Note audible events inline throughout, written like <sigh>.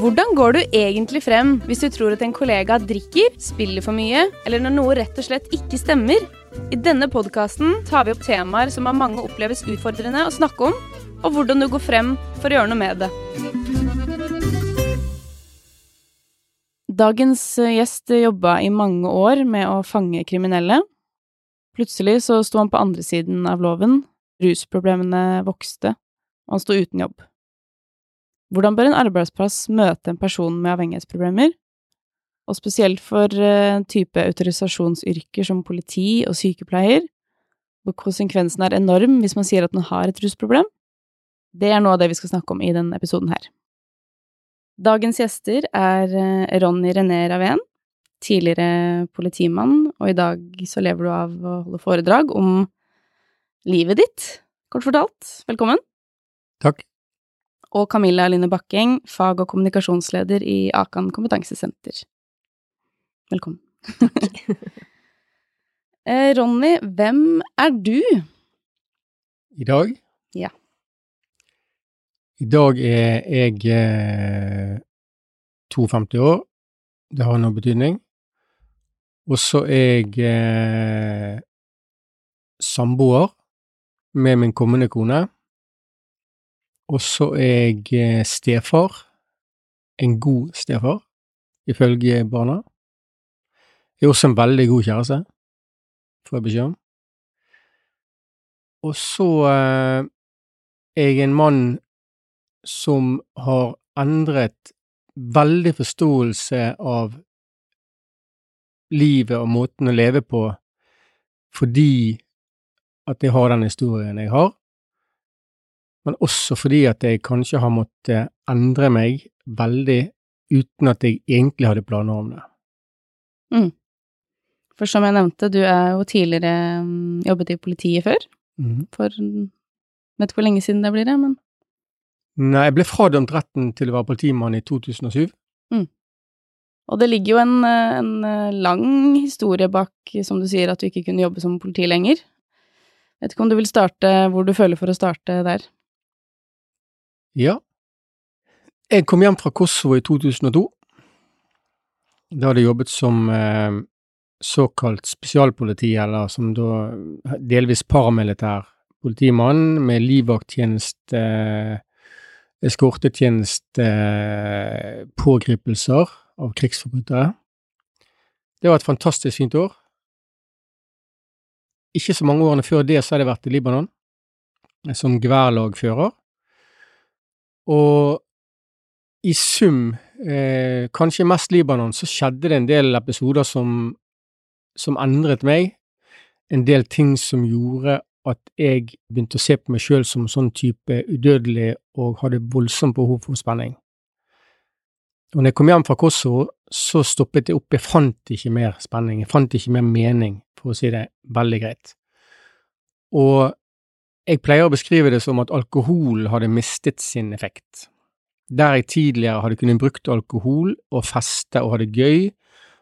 Hvordan går du egentlig frem hvis du tror at en kollega drikker, spiller for mye, eller når noe rett og slett ikke stemmer? I denne podkasten tar vi opp temaer som av mange oppleves utfordrende å snakke om, og hvordan du går frem for å gjøre noe med det. Dagens gjest jobba i mange år med å fange kriminelle. Plutselig så sto han på andre siden av loven, rusproblemene vokste, og han sto uten jobb. Hvordan bør en arbeidsplass møte en person med avhengighetsproblemer? Og spesielt for uh, type autorisasjonsyrker som politi og sykepleier, hvor konsekvensen er enorm hvis man sier at man har et rusproblem? Det er noe av det vi skal snakke om i denne episoden her. Dagens gjester er uh, Ronny René Ravén, tidligere politimann, og i dag så lever du av å holde foredrag om livet ditt, kort fortalt. Velkommen. Takk og Camilla Line Bakking, fag- og kommunikasjonsleder i Akan kompetansesenter. Velkommen. <laughs> Eh, Ronny, hvem er du? I dag? Ja. I dag er jeg eh, 52 år. Det har noe betydning. Og så er jeg eh, samboer med min kommende kone. Og så er jeg eh, stefar. En god stefar, ifølge barna. Jeg er også en veldig god kjæreste, får jeg beskjed om. Og så eh, er jeg en mann som har endret veldig forståelse av livet og måten å leve på fordi at jeg har den historien jeg har, men også fordi at jeg kanskje har måttet endre meg veldig uten at jeg egentlig hadde planer om det. Mm. For som jeg nevnte, du er jo tidligere um, jobbet i politiet før. Mm. For Vet ikke hvor lenge siden det blir, det, men Nei, jeg ble fradømt retten til å være politimann i 2007. Mm. Og det ligger jo en, en, lang historie bak, som du sier, at du ikke kunne jobbe som politi lenger. Vet ikke om du vil starte hvor du føler for å starte der? Ja. Jeg kom hjem fra Kosovo i 2002. Da hadde jeg jobbet som eh, såkalt spesialpoliti, eller som da delvis paramilitær politimann med livvakttjeneste, eh, eskortetjeneste, eh, pågripelser av krigsforbrytere. Det var et fantastisk fint år. Ikke så mange årene før det så hadde jeg vært i Libanon som geværlagfører. Og i sum, eh, kanskje mest Libanon, så skjedde det en del episoder som, som endret meg. En del ting som gjorde at jeg begynte å se på meg sjøl som sånn type udødelig og hadde voldsomt behov for spenning. Og når jeg kom hjem fra Kosovo, så stoppet jeg opp. Jeg fant ikke mer spenning, jeg fant ikke mer mening, for å si det veldig greit. Og jeg pleier å beskrive det som at alkohol hadde mistet sin effekt. Der jeg tidligere hadde kunnet brukt alkohol og feste og ha det gøy,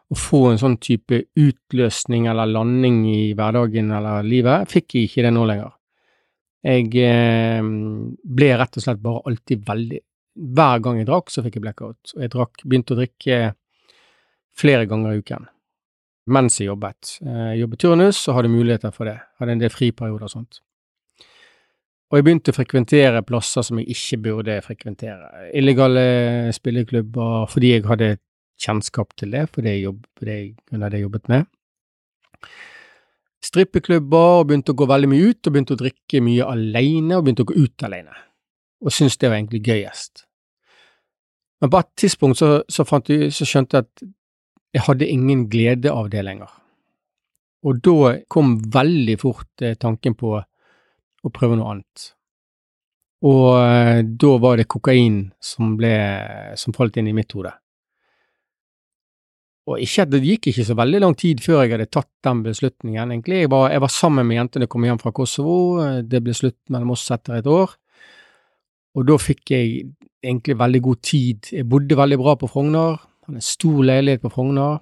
og få en sånn type utløsning eller landing i hverdagen eller livet, fikk jeg ikke det nå lenger. Jeg eh, ble rett og slett bare alltid veldig Hver gang jeg drakk, så fikk jeg blackout, og jeg drakk, begynte å drikke flere ganger i uken mens jeg jobbet. Jeg eh, jobbet turnus og hadde muligheter for det, hadde en del friperioder og sånt. Og jeg begynte å frekventere plasser som jeg ikke burde frekventere. Illegale spilleklubber fordi jeg hadde kjennskap til det, fordi jeg, jobb, fordi jeg hadde jobbet med. Strippeklubber, og begynte å gå veldig mye ut, og begynte å drikke mye alene, og begynte å gå ut alene. Og syntes det var egentlig gøyest. Men på et tidspunkt så, så, jeg, så skjønte jeg at jeg hadde ingen glede av det lenger. Og da kom veldig fort eh, tanken på og prøve noe annet. Og eh, da var det kokain som ble, som falt inn i mitt hode. Og ikke, det gikk ikke så veldig lang tid før jeg hadde tatt den beslutningen, egentlig. Jeg var, jeg var sammen med jentene kom hjem fra Kosovo, det ble slutt mellom oss etter et år. Og da fikk jeg egentlig veldig god tid. Jeg bodde veldig bra på Frogner, hadde en stor leilighet på Frogner,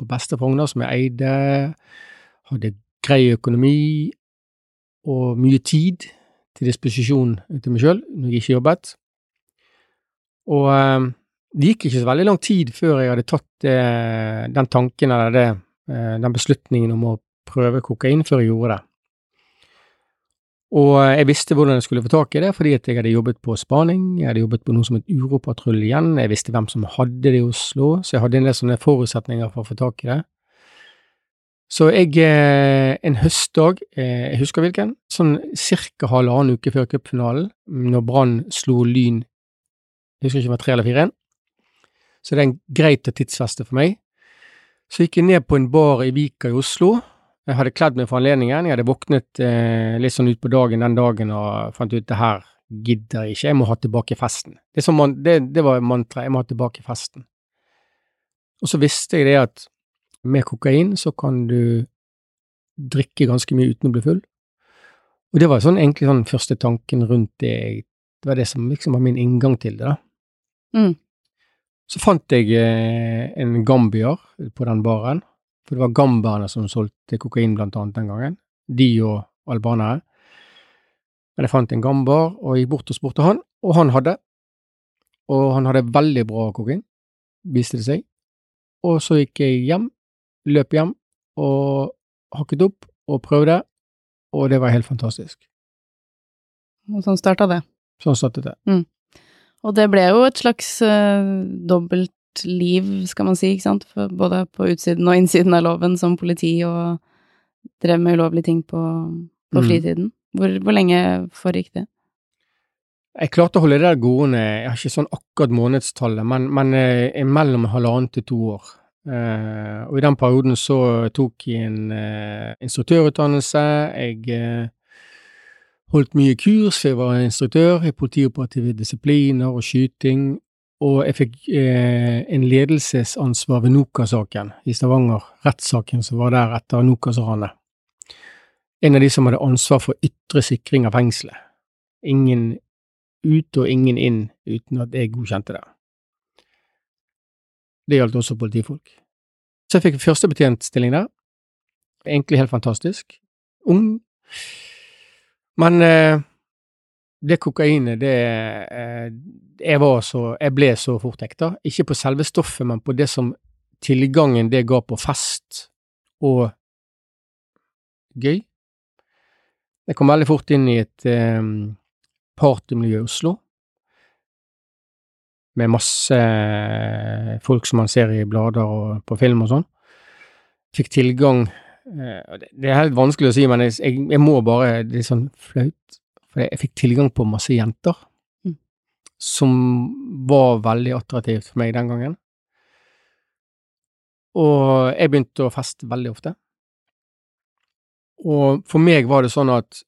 på beste Frogner, som jeg eide, hadde grei økonomi, og mye tid til disposisjon til meg sjøl når jeg ikke jobbet. Og eh, det gikk ikke så veldig lang tid før jeg hadde tatt det, den tanken eller det, eh, den beslutningen om å prøve kokain, før jeg gjorde det. Og jeg visste hvordan jeg skulle få tak i det, fordi at jeg hadde jobbet på spaning, jeg hadde jobbet på noe som het Uropatruljen, jeg visste hvem som hadde det i Oslo, så jeg hadde en del sånne forutsetninger for å få tak i det. Så jeg, eh, en høstdag, eh, jeg husker hvilken, sånn cirka halvannen uke før cupfinalen, når Brann slo Lyn, jeg husker ikke om det var tre eller fire, så det er en greit å tidsfeste for meg. Så gikk jeg ned på en bar i Vika i Oslo, jeg hadde kledd meg for anledningen. Jeg hadde våknet eh, litt sånn utpå dagen den dagen og fant ut det her gidder jeg ikke, jeg må ha tilbake festen. Det, man, det, det var mantraet, jeg må ha tilbake festen. Og så visste jeg det at med kokain så kan du drikke ganske mye uten å bli full. Og det var sånn egentlig sånn første tanken rundt det Det var det som liksom var min inngang til det, da. Mm. Så fant jeg eh, en gambier på den baren, for det var gambaerne som solgte kokain blant annet den gangen. De og albanere. Men jeg fant en gambar og gikk bort og spurte han, og han hadde. Og han hadde veldig bra kokain, viste det seg. Og så gikk jeg hjem, løp hjem og hakket opp og prøvde, og det var helt fantastisk. Og sånn starta det? Sånn startet det. Mm. Og det ble jo et slags uh, dobbelt liv, skal man si, ikke sant, For både på utsiden og innsiden av loven som politi, og drev med ulovlige ting på, på mm. fritiden. Hvor, hvor, lenge foregikk det? Jeg klarte å holde det der gående, jeg har ikke sånn akkurat månedstallet, men, men eh, mellom halvannet til to år. Uh, og i den perioden så tok jeg en uh, instruktørutdannelse, jeg uh, holdt mye kurs, jeg var instruktør i politioperative disipliner og skyting, og jeg fikk en ledelsesansvar ved Noka-saken i Stavanger, rettssaken som var der etter Nokas-ranet. En av de som hadde ansvar for ytre sikring av fengselet. Ingen ut og ingen inn uten at jeg godkjente det. Det gjaldt også politifolk. Så jeg fikk førstebetjentstilling der. Egentlig helt fantastisk. Ung. Men eh, det kokainet, det eh, jeg var så Jeg ble så fort hekta. Ikke på selve stoffet, men på det som tilgangen det ga på fest og gøy. Jeg kom veldig fort inn i et eh, partymiljø i Oslo, med masse folk som man ser i blader og på film og sånn. Fikk tilgang uh, Det er helt vanskelig å si, men jeg, jeg må bare Det er sånn flaut for jeg fikk tilgang på masse jenter, mm. som var veldig attraktivt for meg den gangen. Og jeg begynte å feste veldig ofte. Og for meg var det sånn at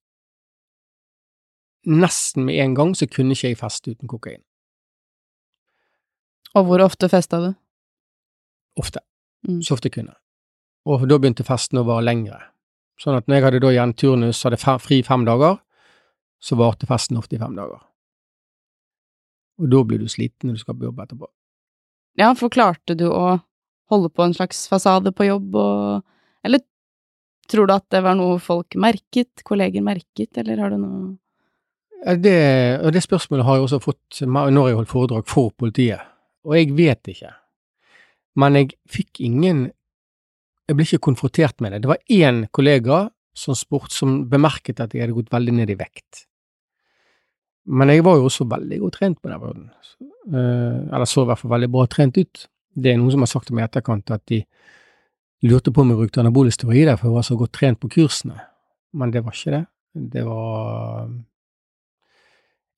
nesten med en gang så kunne ikke jeg feste uten kokain. Og hvor ofte festa du? Ofte. Mm. Så ofte jeg kunne. Og da begynte festen å vare lengre. Sånn at når jeg hadde da igjen turnus, hadde fri fem dager, så varte festen ofte i fem dager. Og da blir du sliten når du skal på jobb etterpå. Ja, for klarte du å holde på en slags fasade på jobb og Eller tror du at det var noe folk merket, kolleger merket, eller har du noe det, og det spørsmålet har jeg også fått når jeg holdt foredrag for politiet, og jeg vet ikke. Men jeg fikk ingen Jeg ble ikke konfrontert med det. Det var én kollega som spurt, som bemerket at jeg hadde gått veldig ned i vekt. Men jeg var jo også veldig godt trent på den perioden. Uh, eller så i hvert fall veldig bra trent ut. Det er noen som har sagt til meg i etterkant at de lurte på om jeg brukte anabole steroider for jeg var så godt trent på kursene. Men det var ikke det. Det var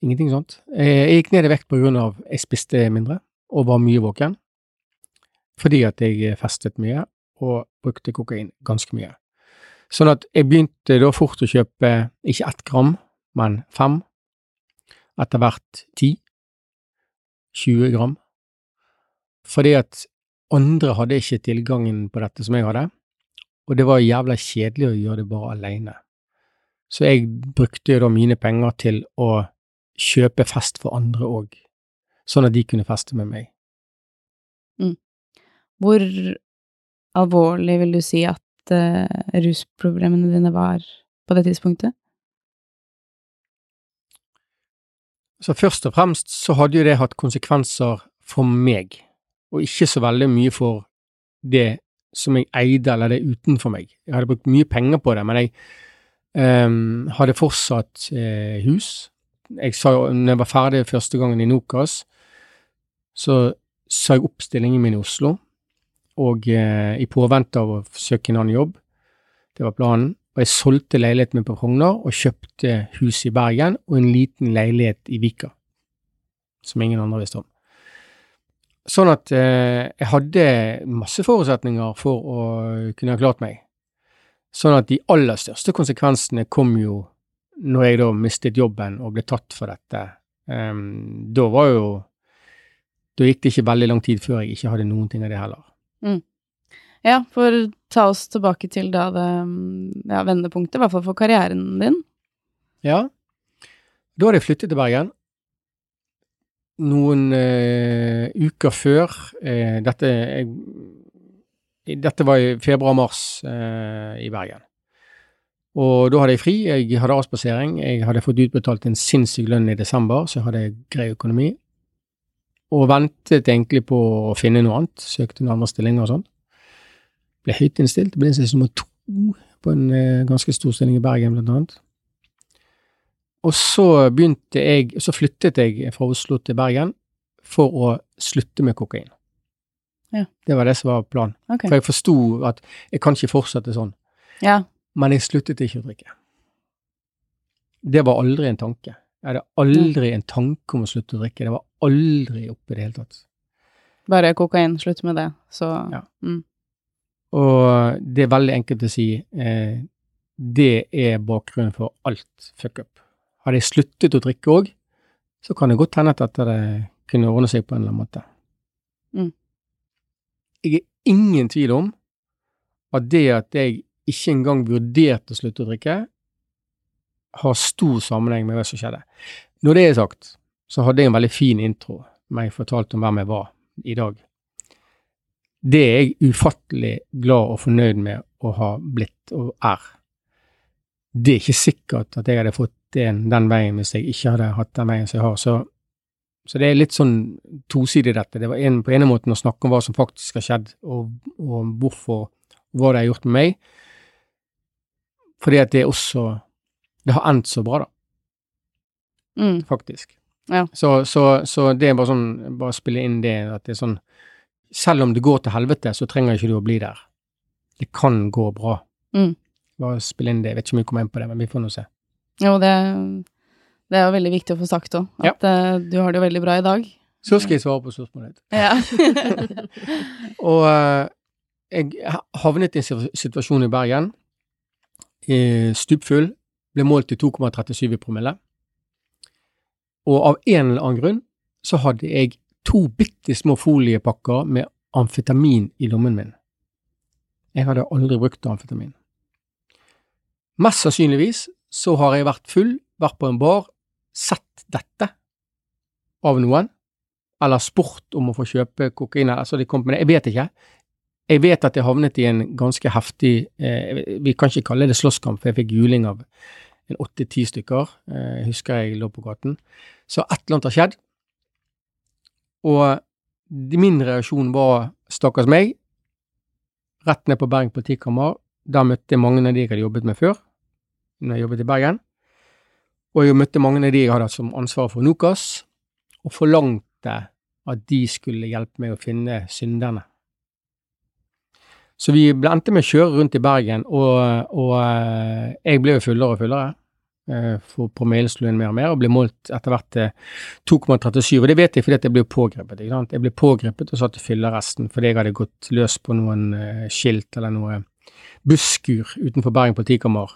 ingenting sånt. Jeg gikk ned i vekt på grunn av jeg spiste mindre og var mye våken. Fordi at jeg festet mye og brukte kokain ganske mye. Sånn at jeg begynte da fort å kjøpe ikke ett gram, men fem etter hvert ti. 20 gram, fordi at andre hadde ikke tilgangen på dette som jeg hadde, og det var jævla kjedelig å gjøre det bare alene. Så jeg brukte jo da mine penger til å kjøpe fest for andre òg, sånn at de kunne feste med meg. Mm. Hvor alvorlig vil du si at uh, rusproblemene dine var på det tidspunktet? Så først og fremst så hadde jo det hatt konsekvenser for meg, og ikke så veldig mye for det som jeg eide, eller det utenfor meg. Jeg hadde brukt mye penger på det, men jeg um, hadde fortsatt uh, hus. Jeg sa jo, når jeg var ferdig første gangen i Nokas, så sa jeg opp stillingen min i Oslo, og eh, i påvente av å søke en annen jobb. Det var planen. Og jeg solgte leiligheten min på Frogner og kjøpte hus i Bergen og en liten leilighet i Vika, som ingen andre visste om. Sånn at eh, jeg hadde masse forutsetninger for å kunne ha klart meg. Sånn at de aller største konsekvensene kom jo når jeg da mistet jobben og ble tatt for dette. Um, da var jo Da gikk det ikke veldig lang tid før jeg ikke hadde noen ting av det heller. Mm. Ja, for ta oss tilbake til da det ja, vendepunktet, i hvert fall for karrieren din. Ja. Da hadde jeg flyttet til Bergen. Noen uh, uker før uh, dette, jeg, dette var i februar-mars uh, i Bergen. Og da hadde jeg fri, jeg hadde avspasering, jeg hadde fått utbetalt en sinnssyk lønn i desember, så jeg hadde grei økonomi. Og ventet egentlig på å finne noe annet, søkte noen andre stillinger og sånn. Ble høyt innstilt, ble innstilt nummer to på en eh, ganske stor stilling i Bergen, blant annet. Og så begynte jeg, så flyttet jeg fra Oslo til Bergen for å slutte med kokain. Ja. Det var det som var planen. Okay. For jeg forsto at jeg kan ikke fortsette sånn. Ja. Men jeg sluttet ikke å drikke. Det var aldri en tanke. Jeg hadde aldri en tanke om å slutte å drikke. Det var aldri oppe i det hele tatt. Bare kokain, slutt med det, så Ja. mm. Og det er veldig enkelt å si. Eh, det er bakgrunnen for alt fuck up. Hadde jeg sluttet å drikke òg, så kan det godt hende at dette det kunne ordne seg på en eller annen måte. Mm. Jeg er ingen tvil om at det at jeg ikke engang vurderte å slutte å drikke, har stor sammenheng med hva som skjedde. Når det er sagt, så hadde jeg en veldig fin intro når jeg fortalte om hvem jeg var i dag. Det er jeg ufattelig glad og fornøyd med å ha blitt og er. Det er ikke sikkert at jeg hadde fått den, den veien hvis jeg ikke hadde hatt den veien som jeg har. Så, så det er litt sånn tosidig dette. Det var en, på ene måten å snakke om hva som faktisk har skjedd, og, og hvorfor, hva det har gjort med meg. Fordi at det også Det har endt så bra, da, Mm. faktisk. Ja. Så, så, så det er bare sånn Bare spille inn det at det er sånn Selv om det går til helvete, så trenger ikke du å bli der. Det kan gå bra. Mm. Bare spille inn det. Jeg vet ikke om vi kommer inn på det, men vi får nå se. Jo, det, det er jo veldig viktig å få sagt òg, at eh, du har det jo veldig bra i dag. Så skal jeg svare på spørsmålet ditt. Ja. <laughs> Og eh, jeg havnet i en situasjon i Bergen, eh, stupfull, ble målt til 2,37 i promille. Og av en eller annen grunn så hadde jeg to bitte små foliepakker med amfetamin i lommen min. Jeg hadde aldri brukt amfetamin. Mest sannsynligvis så har jeg vært full, vært på en bar, sett dette av noen, eller spurt om å få kjøpe kokain, altså de kom med det, jeg vet ikke. Jeg vet at jeg havnet i en ganske heftig, eh, vi kan ikke kalle det slåsskamp, for jeg fikk juling av en åtte-ti stykker, eh, husker jeg lå på gaten. Så et eller annet har skjedd, og min reaksjon var stakkars meg, rett ned på Bergen politikammer, der møtte jeg mange av de jeg hadde jobbet med før, når jeg jobbet i Bergen, og jeg møtte mange av de jeg hadde hatt som ansvar for Nokas, og forlangte at de skulle hjelpe meg å finne synderne. Så vi ble endte med å kjøre rundt i Bergen, og, og eh, jeg ble jo fullere og fullere. eh, For promillen slo inn mer og mer, og ble målt etter hvert til 2,37. Og det vet jeg fordi at jeg ble pågrepet. Ikke sant? Jeg ble pågrepet og satt i fyllearresten fordi jeg hadde gått løs på noen eh, skilt eller noe busskur utenfor Bergen politikammer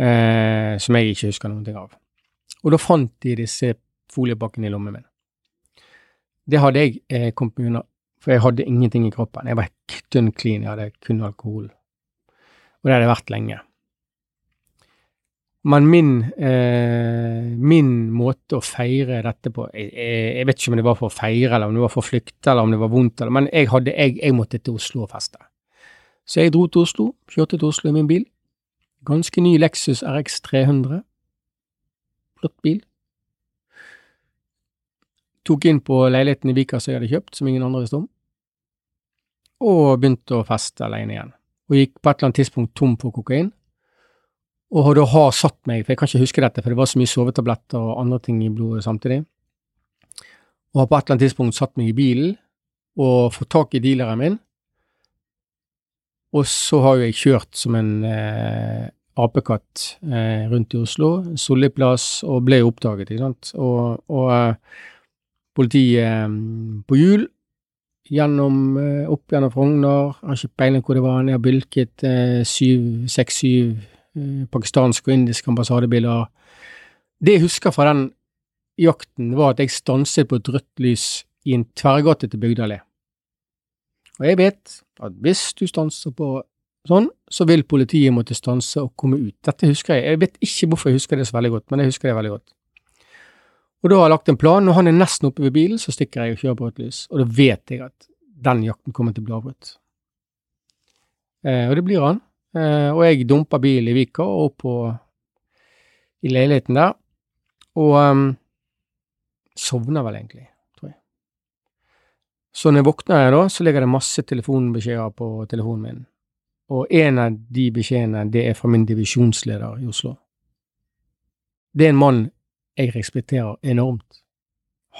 eh, som jeg ikke husker noen ting av. Og da fant de disse foliepakkene i lommen min. Det hadde jeg eh, kommet meg unna, for jeg hadde ingenting i kroppen. Jeg var dønn clean, jeg hadde kun alkohol. Og det hadde jeg vært lenge. Men min, eh, min måte å feire dette på jeg, jeg, vet ikke om det var for å feire, eller om det var for å flykte, eller om det var vondt, eller, men jeg, hadde, jeg, jeg måtte til Oslo og feste. Så jeg dro til Oslo, kjørte til Oslo i min bil. Ganske ny Lexus RX 300. Flott bil. Tok inn på leiligheten i Vika som jeg hadde kjøpt, som ingen andre visste om, og begynte å feste alene igjen. Og gikk på et eller annet tidspunkt tom for kokain. Og da har satt meg, for jeg kan ikke huske dette, for det var så mye sovetabletter og andre ting i blodet samtidig, og har på et eller annet tidspunkt satt meg i bilen og fått tak i dealeren min. Og så har jo jeg kjørt som en eh, apekatt eh, rundt i Oslo, Solli plass, og ble oppdaget, ikke sant. Og, og eh, politiet eh, på hjul gjennom, eh, opp gjennom Frogner, har ikke peiling hvor det var, jeg har bilket seks-syv eh, pakistanske og indiske ambassadebiler. Det jeg husker fra den jakten, var at jeg stanset på et rødt lys i en tverrgate til Bygdalé. Og jeg vet at hvis du stanser på sånn, så vil politiet måtte stanse og komme ut. Dette husker jeg. Jeg vet ikke hvorfor jeg husker det så veldig godt, men jeg husker det veldig godt. Og da har jeg lagt en plan. Når han er nesten oppe ved bilen, så stikker jeg og kjører på rødt lys. Og da vet jeg at den jakten kommer til å bli avbrutt. Eh, og det blir han. Eh, og jeg dumper bilen i Vika og opp på i leiligheten der. Og um, sovner vel egentlig. tror jeg. Så når jeg våkner jeg da, så ligger det masse telefonbeskjeder på telefonen min. Og en av de beskjedene, det er fra min divisjonsleder i Oslo. Det er en mann jeg respekterer enormt.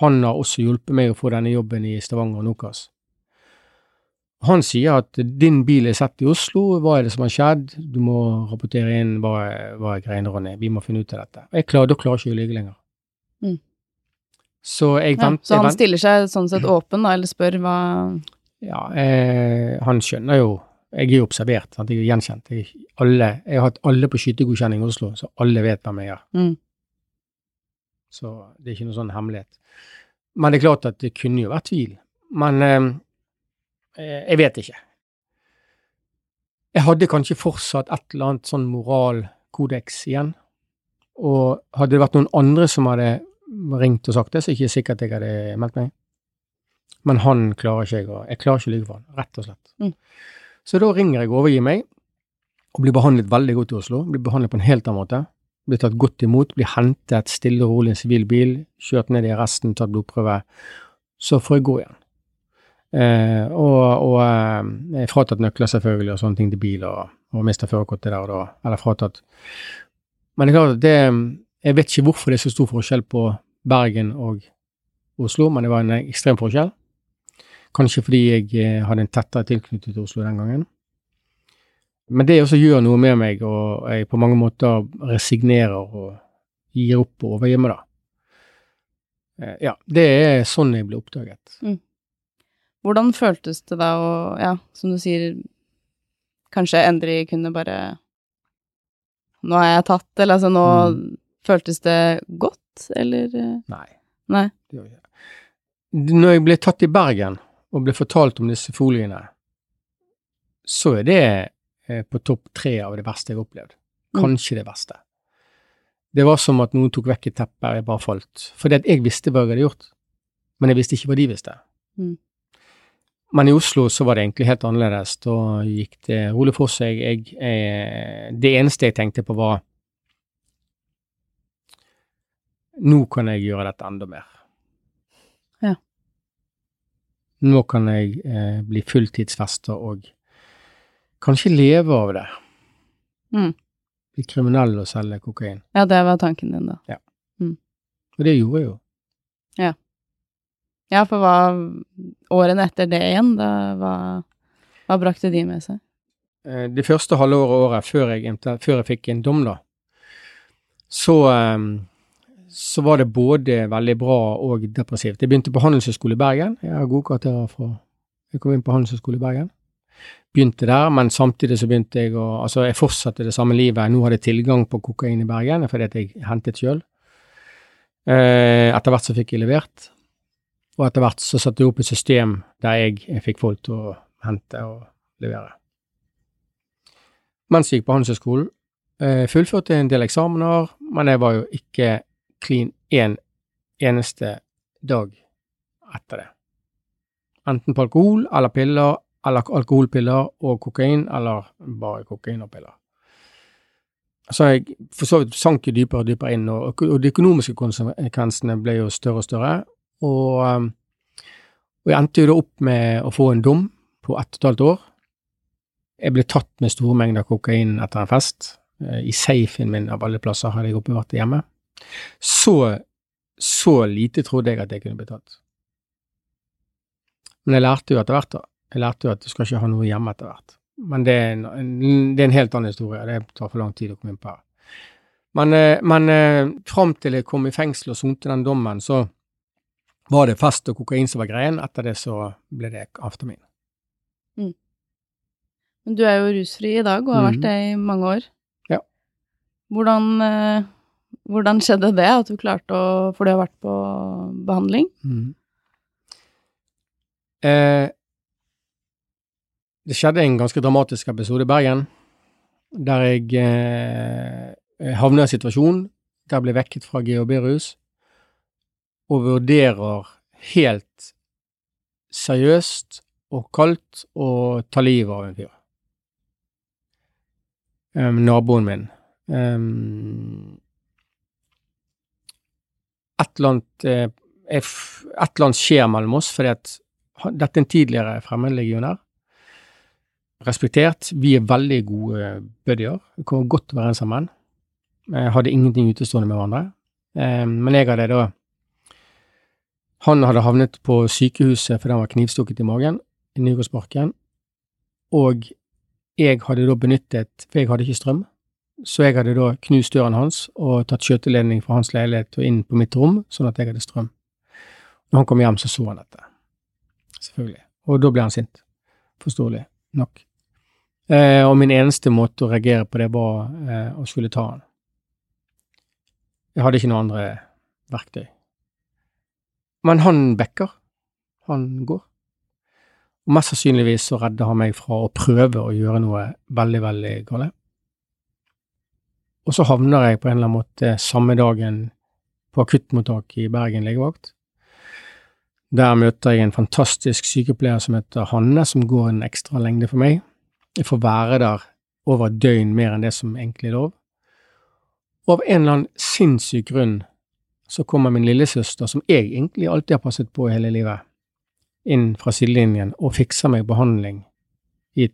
Han har også hjulpet meg å få denne jobben i Stavanger og Nokas. Han sier at din bil er sett i Oslo, hva er det som har skjedd, du må rapportere inn hva, hva greiene, Ronny, vi må finne ut av dette. Jeg klarer, da klarer ikke jeg å lyve lenger. Mm. Så jeg ja, Så han stiller seg sånn sett åpen, da, eller spør hva Ja, eh, han skjønner jo Jeg er jo observert, sant? jeg er gjenkjent. Jeg, alle, jeg har hatt alle på skytegodkjenning i Oslo, så alle vet hvem jeg er. Mm. Så det er ikke noen sånn hemmelighet. Men det er klart at det kunne jo vært tvil. Men eh, eh jeg vet ikke. Jeg hadde kanskje fortsatt et eller annet sånn moralkodeks igjen. Og hadde det vært noen andre som hadde ringt og sagt det, så er det ikke sikkert jeg hadde meldt meg. Men han klarer ikke jeg å Jeg klarer ikke å lyve for han, rett og slett. Mm. Så da ringer jeg og overgir meg, og blir behandlet veldig godt i Oslo. Blir behandlet på en helt annen måte. Blir tatt godt imot, blir hentet stille og rolig i en sivil bil, kjørt ned i arresten, tatt blodprøve. Så får jeg gå igjen. Eh, og, og eh, fratatt nøkler selvfølgelig, og sånne ting til bil, og, og mista førerkortet der og da. Eller fratatt. Men det er klart at det jeg vet ikke hvorfor det er så stor forskjell på Bergen og Oslo, men det var en ekstrem forskjell. Kanskje fordi jeg eh, hadde en tettere tilknytning til Oslo den gangen. Men det også gjør noe med meg, og jeg på mange måter resignerer og gir opp og overgir meg, da. Eh, ja, det er sånn jeg ble oppdaget. Mm. Hvordan føltes det da å, ja, som du sier, kanskje endelig kunne bare Nå er jeg tatt, eller altså nå mm. Føltes det godt, eller? Nei. Nei. Det gjør ikke. Når jeg ble tatt i Bergen og ble fortalt om disse foliene, så er det på topp tre av det verste jeg har opplevd. Mm. Kanskje det verste. Det var som at noen tok vekk et teppe, og jeg bare falt. Fordi at jeg visste hva jeg hadde gjort, men jeg visste ikke hva de visste. Mm. Men i Oslo så var det egentlig helt annerledes. Da gikk det rolig for seg. Jeg, jeg, det eneste jeg tenkte på, var nå kan jeg gjøre dette enda mer. Ja. Nå kan jeg eh, bli fulltidsfester og kanskje leve av det. Mm. Bli kriminell og selge kokain. Ja, det var tanken din, da. Ja. Mm. Og det gjorde jeg jo. Ja. Ja, for hva Årene etter det igjen, da hva, hva brakte de med seg? Eh, det første halve året før jeg, før jeg fikk en dom, da, så um, så var det både veldig bra og depressivt. Jeg begynte på Handelshøyskolen i Bergen. Jeg har gode karakterer fra Jeg kom inn på Handelshøyskolen i Bergen. Begynte der, men samtidig så begynte jeg å Altså, jeg fortsatte det samme livet. Nå hadde jeg tilgang på kokain i Bergen fordi at jeg hentet sjøl. Eh, etter hvert så fikk jeg levert, og etter hvert så satte jeg opp et system der jeg, jeg fikk folk til å hente og levere. Mens jeg gikk på Handelshøyskolen, eh, fullførte en del eksamener, men jeg var jo ikke clean én en eneste dag etter det. Enten på alkohol eller piller, eller alkoholpiller og kokain, eller bare kokain og piller. Så jeg for så vidt sank jo dypere og dypere inn, og, og de økonomiske konsekvensene ble jo større og større. Og, um, og jeg endte jo da opp med å få en dom på ett og et halvt år. Jeg ble tatt med store mengder kokain etter en fest. Eh, I safen min av alle plasser hadde jeg oppbevart det hjemme. Så, så lite trodde jeg at jeg kunne bli tatt. Men jeg lærte jo etter hvert, da. Jeg lærte jo at du skal ikke ha noe hjemme etter hvert. Men det er, en, det er en helt annen historie. Det tar for lang tid å komme inn på her. Men, eh, men eh, fram til jeg kom i fengsel og sonte den dommen, så var det fest og kokain som var greien. Etter det så ble det amfetamin. Mm. Men du er jo rusfri i dag, og har vært Mhm. det i mange år. Ja. Hvordan, eh, hvordan skjedde det, at du klarte å For du har vært på behandling? Mm. Eh, det skjedde en ganske dramatisk episode i Bergen, der jeg eh, havner i en situasjon der jeg ble vekket fra GHB-rus, og vurderer helt seriøst og kaldt å ta livet av en fyr. Um, naboen min. Um, et eller annet eh, et eller annet skjer mellom oss, fordi at dette er en tidligere fremmedlegionær. Respektert. Vi er veldig gode buddier. Vi kommer godt overens sammen. Jeg hadde ingenting utestående med hverandre. Eh, men jeg hadde da Han hadde havnet på sykehuset fordi han var knivstukket i magen i Nygårdsparken, og jeg hadde da benyttet For jeg hadde ikke strøm, så jeg hadde da knust døren hans og tatt skjøteledning fra hans leilighet og inn på mitt rom, sånn at jeg hadde strøm. Når han kom hjem, så så han dette. Selvfølgelig. Og da ble han sint. Forståelig nok. Eh, og min eneste måte å reagere på det var eh, å skulle ta han. Jeg hadde ikke noen andre verktøy. Men han backer. Han går. Og mest sannsynligvis så redder han meg fra å prøve å gjøre noe veldig, veldig galt. Og så havner jeg på en eller annen måte samme dagen på akuttmottak i Bergen legevakt. Der møter jeg en fantastisk sykepleier som heter Hanne, som går en ekstra lengde for meg. Jeg får være der over et døgn mer enn det som egentlig er lov. Og av en eller annen sinnssyk grunn så kommer min lillesøster, som jeg egentlig alltid har passet på hele livet, inn fra sidelinjen og fikser meg behandling i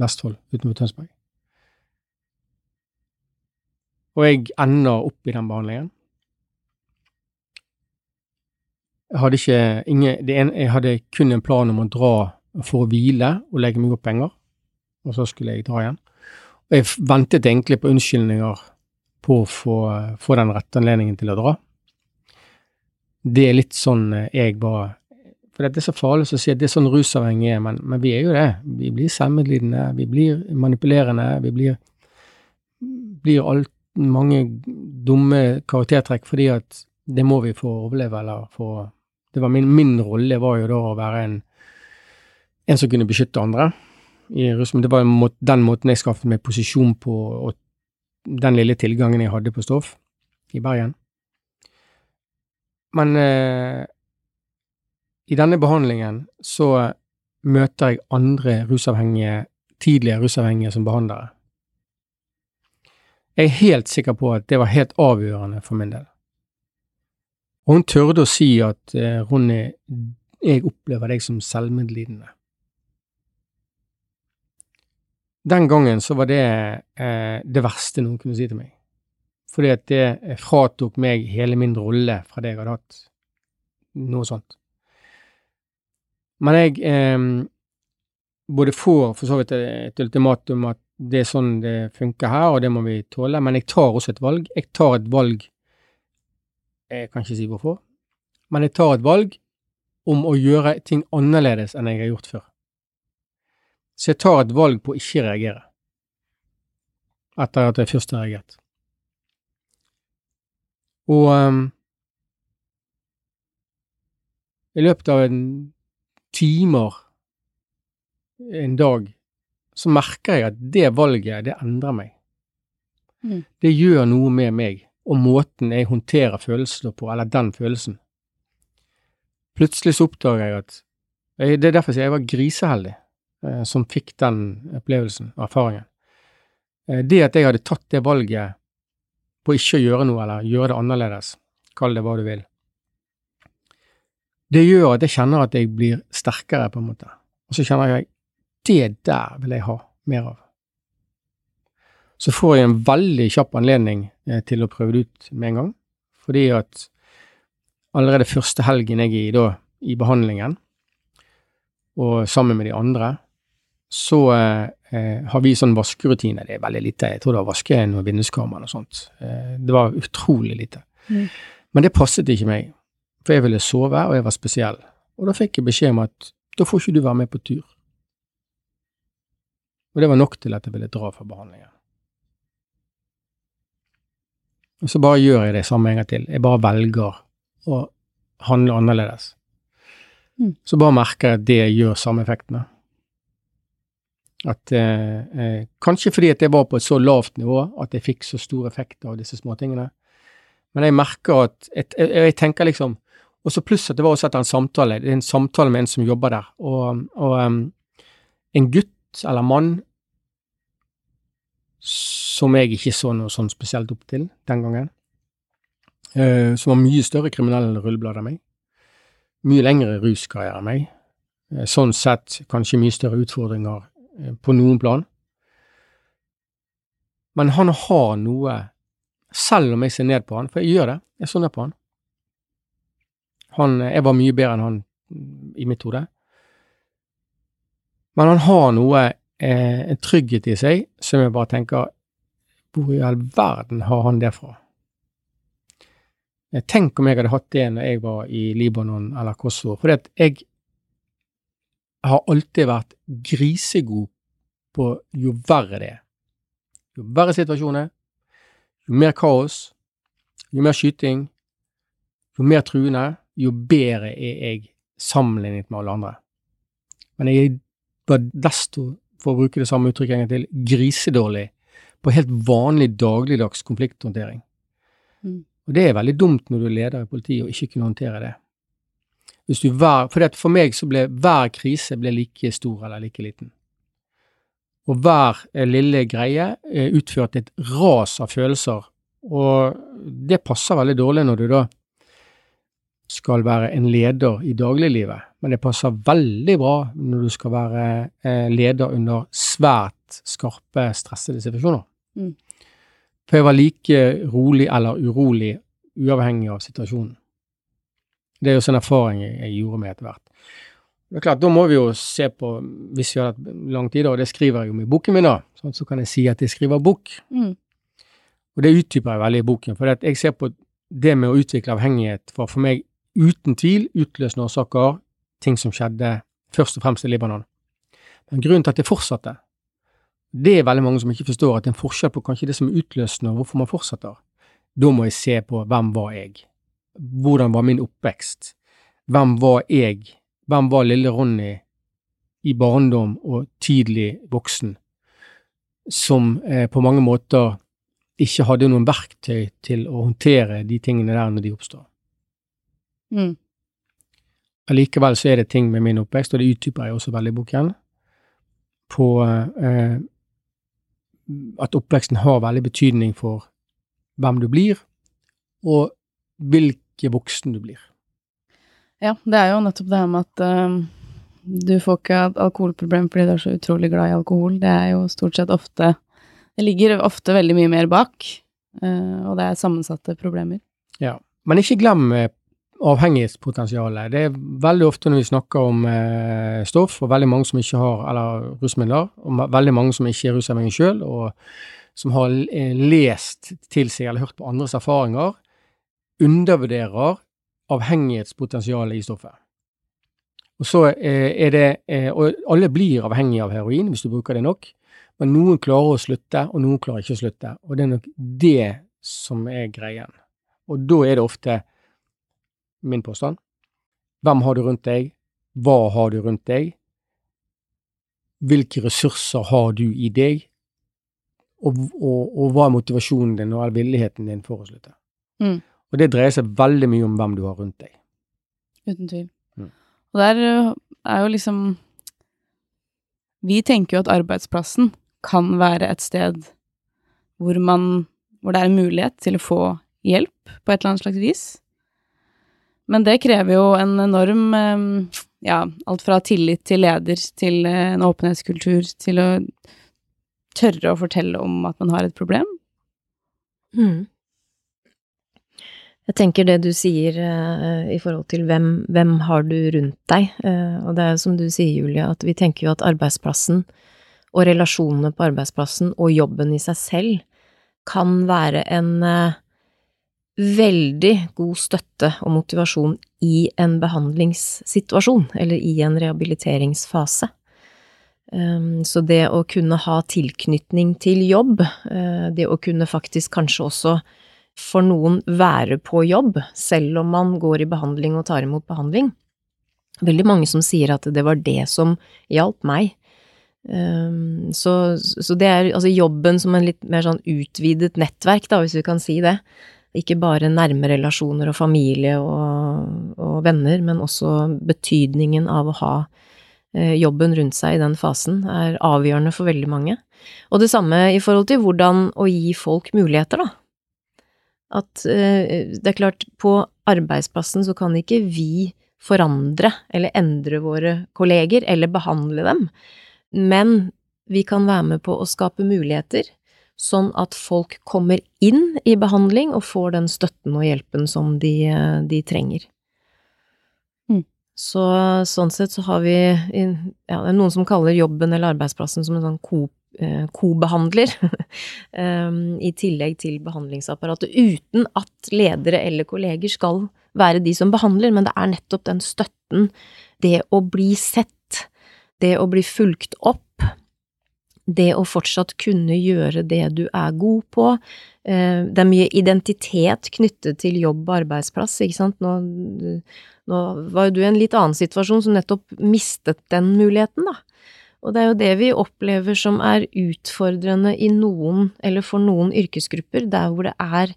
Vestfold utenfor Tønsberg. Og jeg ender opp i den behandlingen. Jeg hadde ikke ingen, ene, Jeg hadde kun en plan om å dra for å hvile og legge meg opp penger, og så skulle jeg dra igjen. Og jeg ventet egentlig på unnskyldninger på å få, få den rette anledningen til å dra. Det er litt sånn eh, jeg bare For det er så farlig å si at det er sånn rusavhengig er, men, men vi er jo det. Vi blir selvmedlidende, vi blir manipulerende, vi blir, blir alt, mange dumme karaktertrekk fordi at det må vi få overleve, eller for Det var min, min rolle var jo da å være en, en som kunne beskytte andre i rusmen. det var en den måten jeg skaffet meg posisjon på, og den lille tilgangen jeg hadde på stoff i Bergen. Men eh, i denne behandlingen så møter jeg andre rusavhengige, tidligere rusavhengige som behandlere. Jeg er helt sikker på at det var helt avgjørende for min del. Og hun tørde å si at eh, Ronny, jeg opplever deg som selvmedlidende. Den gangen så var det eh, det verste noen kunne si til meg. Fordi at det eh, fratok meg hele min rolle fra det jeg hadde hatt. Noe sånt. Men jeg eh, både får for så vidt et ultimatum at det er sånn det funker her, og det må vi tåle, men jeg tar også et valg. Jeg tar et valg Jeg kan ikke si hvorfor, men jeg tar et valg om å gjøre ting annerledes enn jeg har gjort før. Så jeg tar et valg på å ikke reagere, etter at jeg først har reagert. Og um, i løpet av en timer, en dag, så merker jeg at det valget, det endrer meg. Mm. Det gjør noe med meg, og måten jeg håndterer følelsene på, eller den følelsen. Plutselig så oppdager jeg at jeg, Det er derfor jeg var griseheldig eh, som fikk den opplevelsen og erfaringen. Eh, det at jeg hadde tatt det valget på ikke å gjøre noe, eller gjøre det annerledes, kall det hva du vil, det gjør at jeg kjenner at jeg blir sterkere, på en måte. Og så kjenner jeg det der vil jeg ha mer av. Så får jeg en veldig kjapp anledning eh, til å prøve det ut med en gang, fordi at allerede første helgen jeg er i, da, i behandlingen, og sammen med de andre, så eh, har vi sånn vaskerutine. Det er veldig lite. Jeg tror det var vaske noen vinduskarmer og sånt. Eh, det var utrolig lite. Mm. Men det passet ikke meg, for jeg ville sove, og jeg var spesiell. Og da fikk jeg beskjed om at da får ikke du være med på tur. Og det var nok til at jeg ville dra fra behandlingen. Og så bare gjør jeg det samme en gang til. Jeg bare velger å handle annerledes. Mm. Så bare merker jeg at det gjør samme effektene. At eh, eh, Kanskje fordi at jeg var på et så lavt nivå at jeg fikk så stor effekt av disse småtingene. Men jeg merker at jeg, jeg, jeg tenker liksom Og så pluss at det var også etter en samtale. Det er en samtale med en som jobber der. Og, og um, en gutt eller mann som jeg ikke så noe sånn spesielt opp til den gangen, uh, som var mye større kriminell rulleblad enn meg, mye lengre ruskarriere enn meg, eh, sånn sett kanskje mye større utfordringer på noen plan. Men han har noe, selv om jeg ser ned på han, for jeg gjør det, jeg så ned på han. han jeg var mye bedre enn han mm, i mitt hode. Men han har noe, eh, en trygghet i seg, som jeg bare tenker hvor i all verden har han det fra? Tenk om jeg hadde hatt det når jeg var i Libanon eller Kosovo. For jeg har alltid vært grisegod på jo verre det er. Jo verre situasjoner, jo mer kaos, jo mer skyting, jo mer truende, jo bedre er jeg sammenlignet med alle andre. Men jeg var desto, for å bruke det samme uttrykket en gang til, grisedårlig på helt vanlig dagligdags konflikthåndtering. Mm. Og det er veldig dumt når du er leder i politiet og ikke kunne håndtere det. Hver, for, for meg så ble hver krise ble like stor eller like liten. Og hver eh, lille greie eh, utførte et ras av følelser, og det passer veldig dårlig når du da skal være en leder i dagliglivet, men det passer veldig bra når du skal være eh, leder under svært skarpe, stressede situasjoner. Mm. For jeg var like rolig eller urolig, uavhengig av situasjonen. Det er jo sånn erfaring jeg, jeg gjorde med etter hvert. Det er klart, Da må vi jo se på, hvis vi har hatt lang tid, og det skriver jeg om i boken min, da, sånn, så kan jeg si at jeg skriver bok. Mm. Og det utdyper jeg veldig i boken, for jeg ser på det med å utvikle avhengighet var for meg uten tvil utløsende årsaker, ting som skjedde først og fremst i Libanon. Men grunnen til at det fortsatte, det er veldig mange som ikke forstår at det er en forskjell på kanskje det som er utløsende, og hvorfor man fortsetter. Da må jeg se på hvem var jeg? Hvordan var min oppvekst? Hvem var jeg? Hvem var lille Ronny i barndom og tidlig voksen, som eh, på mange måter ikke hadde noen verktøy til å håndtere de tingene der når de oppstår. Mm. Allikevel så er det ting med min oppvekst, og det utdyper jeg også veldig i boken, på eh, at oppveksten har veldig betydning for hvem du blir, og hvilke voksen du blir. Ja, det er jo nettopp det her med at uh, du får ikke et alkoholproblem fordi du er så utrolig glad i alkohol. Det er jo stort sett ofte Det ligger ofte veldig mye mer bak, uh, og det er sammensatte problemer. Ja, men ikke glem uh, avhengighetspotensialet. Det er veldig ofte når vi snakker om eh, stoff, og veldig mange som ikke har, eller rusmidler, og veldig mange som ikke er rusavhengige sjøl, og som har lest til seg eller hørt på andres erfaringer, undervurderer avhengighetspotensialet i stoffet. Og så er det Og alle blir avhengige av heroin hvis du bruker det nok, men noen klarer å slutte, og noen klarer ikke å slutte. Og det er nok det som er greien. Og da er det ofte min påstand. Hvem har du rundt deg? Hva har du rundt deg? Hvilke ressurser har du i deg? Og, og, og hva er motivasjonen din og villigheten din for å slutte? Mm. Og det dreier seg veldig mye om hvem du har rundt deg. Uten tvil. Mm. Og der øh, er jo liksom Vi tenker jo at arbeidsplassen kan være et sted hvor man Hvor det er en mulighet til å få hjelp på et eller annet slags vis. Men det krever jo en enorm eh, Ja, alt fra tillit til leder til eh, en åpenhetskultur til å tørre å fortelle om at man har et problem. Mm. Jeg tenker det du sier uh, i forhold til hvem, hvem har du rundt deg, uh, og det er som du sier, Julie, at vi tenker jo at arbeidsplassen og relasjonene på arbeidsplassen og jobben i seg selv kan være en uh, veldig god støtte og motivasjon i en behandlingssituasjon, eller i en rehabiliteringsfase. Um, så det å kunne ha tilknytning til jobb, det å kunne faktisk kanskje også for noen være på jobb, selv om man går i behandling og tar imot behandling. Veldig mange som sier at det var det som hjalp meg. Um, så, så, det er altså jobben som en litt mer sånn utvidet nettverk, da, hvis vi kan si det. Ikke bare nærme relasjoner og familie og, og venner, men også betydningen av å ha eh, jobben rundt seg i den fasen er avgjørende for veldig mange. Og det samme i forhold til hvordan å gi folk muligheter, da. At eh, det er klart, på arbeidsplassen så kan ikke vi forandre eller endre våre kolleger eller behandle dem, men vi kan være med på å skape muligheter sånn at folk kommer inn i behandling og får den støtten og hjelpen som de, de trenger. Mm. Så sånn sett så har vi ja, det er noen som kaller jobben eller arbeidsplassen som en sånn eh, kobehandler, um, <laughs> i tillegg til behandlingsapparatet, uten at ledere eller kolleger skal være de som behandler, men det er nettopp den støtten, det å bli sett, det å bli fulgt opp, det å fortsatt kunne gjøre det du er god på. Eh, det er mye identitet knyttet til jobb og arbeidsplass, ikke sant. Nå, nå var jo du i en litt annen situasjon som nettopp mistet den muligheten, da. Og det er jo det vi opplever som er utfordrende i noen, eller for noen yrkesgrupper, der hvor det er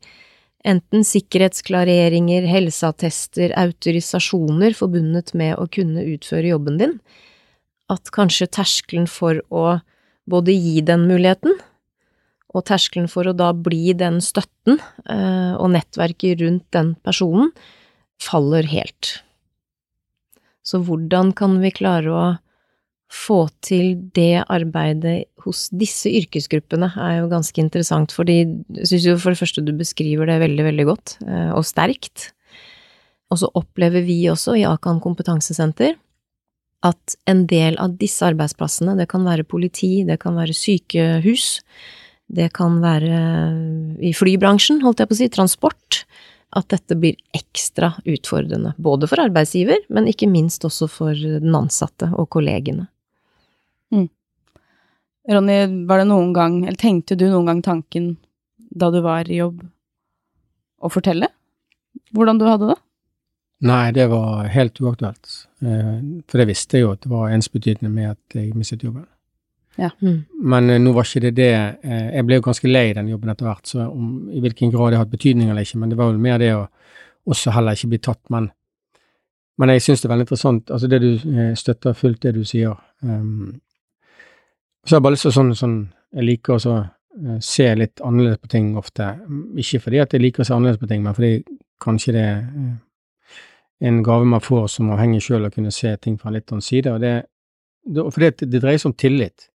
enten sikkerhetsklareringer, helseattester, autorisasjoner forbundet med å kunne utføre jobben din, at kanskje terskelen for å både gi den muligheten, og terskelen for å da bli den støtten eh, og nettverket rundt den personen faller helt. Så hvordan kan vi klare å få til det arbeidet hos disse yrkesgruppene, er jo ganske interessant, fordi jeg syns jo for det første du beskriver det veldig, veldig godt, eh, og sterkt. Og så opplever vi også i Akan kompetansesenter at en del av disse arbeidsplassene, det kan være politi, det kan være sykehus, det kan være i flybransjen, holdt jeg på å si, transport, at dette blir ekstra utfordrende. Både for arbeidsgiver, men ikke minst også for den ansatte og kollegene. Ronny, var det noen gang, eller tenkte du noen gang tanken da du var i jobb, å fortelle hvordan du hadde det? Nei, det var helt uaktuelt. Eh, for det visste jeg jo at det var ensbetydende med at jeg mistet jobben. Ja. Mm. Men eh, nå var ikke det det eh, Jeg ble jo ganske lei den jobben etter hvert, så om i hvilken grad det har hatt betydning eller ikke, men det var vel mer det å også heller ikke bli tatt. Men, men jeg syns det er veldig interessant, altså det du støtter fullt det du sier. Um, så har jeg bare lyst til sånn, sånn Jeg liker å se litt annerledes på ting ofte. Ikke fordi at jeg liker å se annerledes på ting, men fordi kanskje det er en gave man får som avhengig sjøl å kunne se ting fra en litt annen side. og det, For det, det, dreier seg om tillit.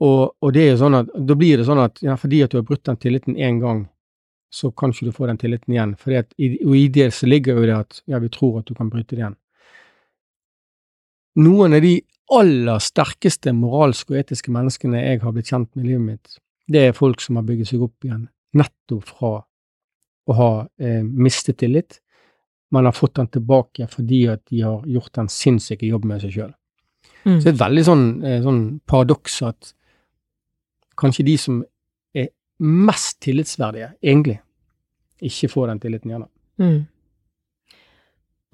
Og, og, det er jo sånn at, da blir det sånn at ja, fordi at du har brutt den tilliten én gang, så kan ikke du få den tilliten igjen. Fordi at, og i det så ligger jo det at ja, vi tror at du kan bryte det igjen. Noen av de aller sterkeste moralske og etiske menneskene jeg har blitt kjent med i livet mitt, det er folk som har bygget seg opp igjen nettopp fra å ha eh, mistet tillit man har fått den tilbake fordi at de har gjort en sinnssyke jobb med seg sjøl. Mm. Så det er et veldig sånn, eh, sånn paradoks at kanskje de som er mest tillitsverdige, egentlig, ikke får den tilliten igjen. Mm.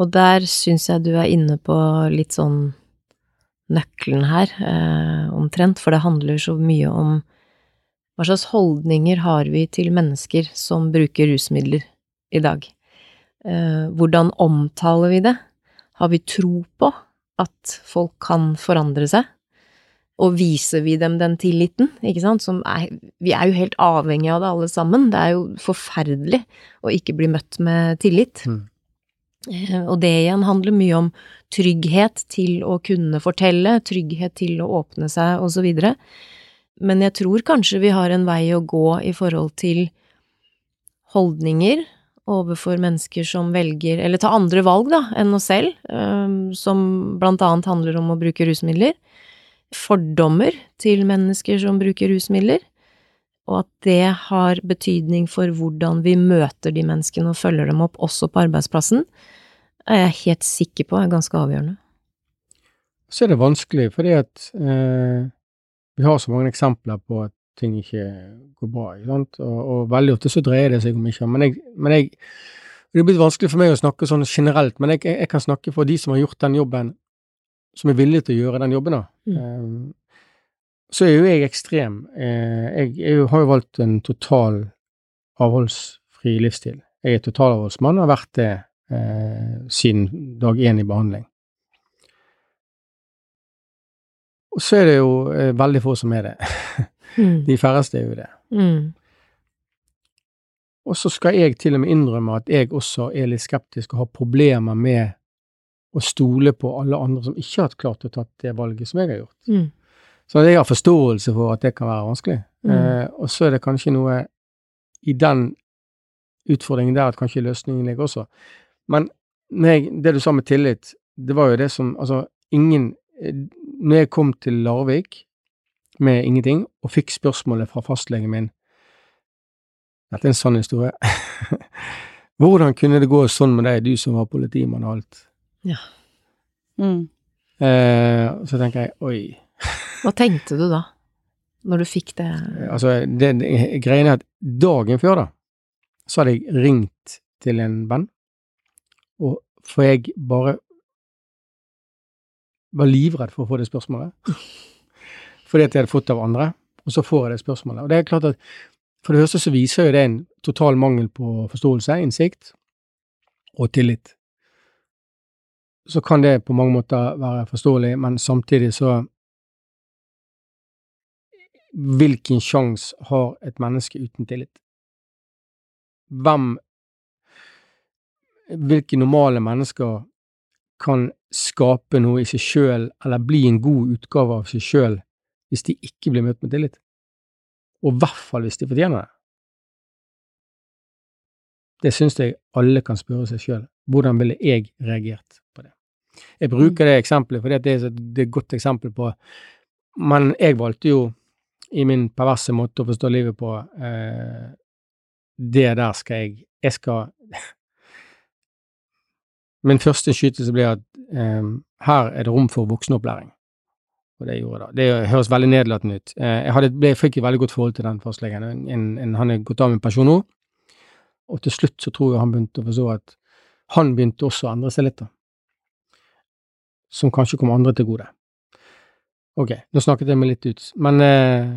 Og der syns jeg du er inne på litt sånn nøkkelen her, eh, omtrent, for det handler så mye om hva slags holdninger har vi til mennesker som bruker rusmidler i dag? Eh, hvordan omtaler vi det? Har vi tro på at folk kan forandre seg? Og viser vi dem den tilliten, ikke sant, som er Vi er jo helt avhengige av det alle sammen. Det er jo forferdelig å ikke bli møtt med tillit. Mm. Eh, og det igjen handler mye om trygghet til å kunne fortelle, trygghet til å åpne seg, videre. Men jeg tror kanskje vi har en vei å gå i forhold til holdninger overfor mennesker som velger, eller tar andre valg, da, enn oss selv, um, som blant annet handler om å bruke rusmidler. Fordommer til mennesker som bruker rusmidler. Og at det har betydning for hvordan vi møter de menneskene og følger dem opp også på arbeidsplassen, er jeg helt sikker på er ganske avgjørende. Så er det vanskelig, fordi at eh, vi har så mange eksempler på at ting ikke går bra. Ikke sant? Og, og, veldig ofte så dreier det seg om ikke Men, jeg, men jeg, det er blitt vanskelig for meg å snakke sånn generelt, men jeg, jeg, kan snakke for de som har gjort den jobben, som er villige til å gjøre den jobben. da. Mm. Um, så er jo jeg ekstrem. Uh, jeg, jeg, har jo valgt en total avholdsfri livsstil. Jeg er totalavholdsmann og har vært det eh, siden dag én i behandling. Og så er det jo eh, veldig få som er det. Mm. <laughs> De færreste er jo det. Mm. Og så skal jeg til og med innrømme at jeg også er litt skeptisk og har problemer med å stole på alle andre som ikke har klart å tatt det valget som jeg har gjort. Mm. Så jeg har forståelse for at det kan være vanskelig. Mm. Eh, og så er det kanskje noe i den utfordringen der at kanskje løsningen ligger også. Men jeg, det du sa med tillit, det var jo det som Altså, ingen eh, Når jeg kom til Larvik, med ingenting, og fikk spørsmålet fra fastlegen min Dette er en sann historie. <laughs> Hvordan kunne det gå sånn med deg, du som var politimann og alt? Ja. Mm. Eh, så tenker jeg oi. Hva tenkte du da, når du fikk det? Altså, det, greiene er at dagen før, da, så hadde jeg ringt til en venn, og for jeg bare var livredd for å få det spørsmålet. <laughs> fordi at jeg hadde fått det av andre, og så får jeg det spørsmålet. Og det er klart at for det første så viser jo det en total mangel på forståelse, innsikt og tillit. Så kan det på mange måter være forståelig, men samtidig så Hvilken sjanse har et menneske uten tillit? Hvem Hvilke normale mennesker kan skape noe i seg sjøl, eller bli en god utgave av seg sjøl, hvis de ikke blir møtt med tillit. Og i hvert fall hvis de fortjener det. Det syns jeg alle kan spørre seg sjøl. Hvordan ville jeg reagert på det? Jeg bruker det eksempelet fordi det er et godt eksempel på Men jeg valgte jo, i min perverse måte å forstå livet på, eh, det der skal jeg Jeg skal <laughs> Min første skytelse ble at eh, her er det rom for voksenopplæring. Og det gjorde da, Det høres veldig nedlatende ut. Eh, jeg hadde, ble, fikk et veldig godt forhold til den fastlegen. En, en, han er gått av med pensjon nå, og til slutt så tror jeg han begynte å forstå at han begynte også å endre seg litt, da. Som kanskje kom andre til gode. Ok, nå snakket jeg meg litt ut, men eh,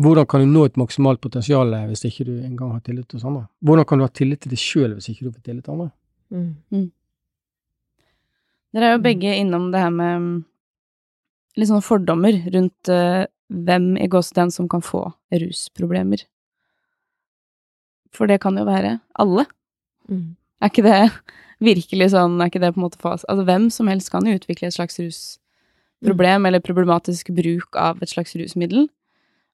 hvordan kan du nå et maksimalt potensial hvis ikke du engang har tillit hos andre? Hvordan kan du ha tillit til deg sjøl hvis ikke du får tillit til andre? Mm. Mm. Dere er jo begge innom det her med litt sånne fordommer rundt uh, hvem i gåsehud som kan få rusproblemer. For det kan jo være alle. Mm. Er ikke det <laughs> virkelig sånn, er ikke det på en måte fas Altså, hvem som helst kan jo utvikle et slags rusproblem, mm. eller problematisk bruk av et slags rusmiddel.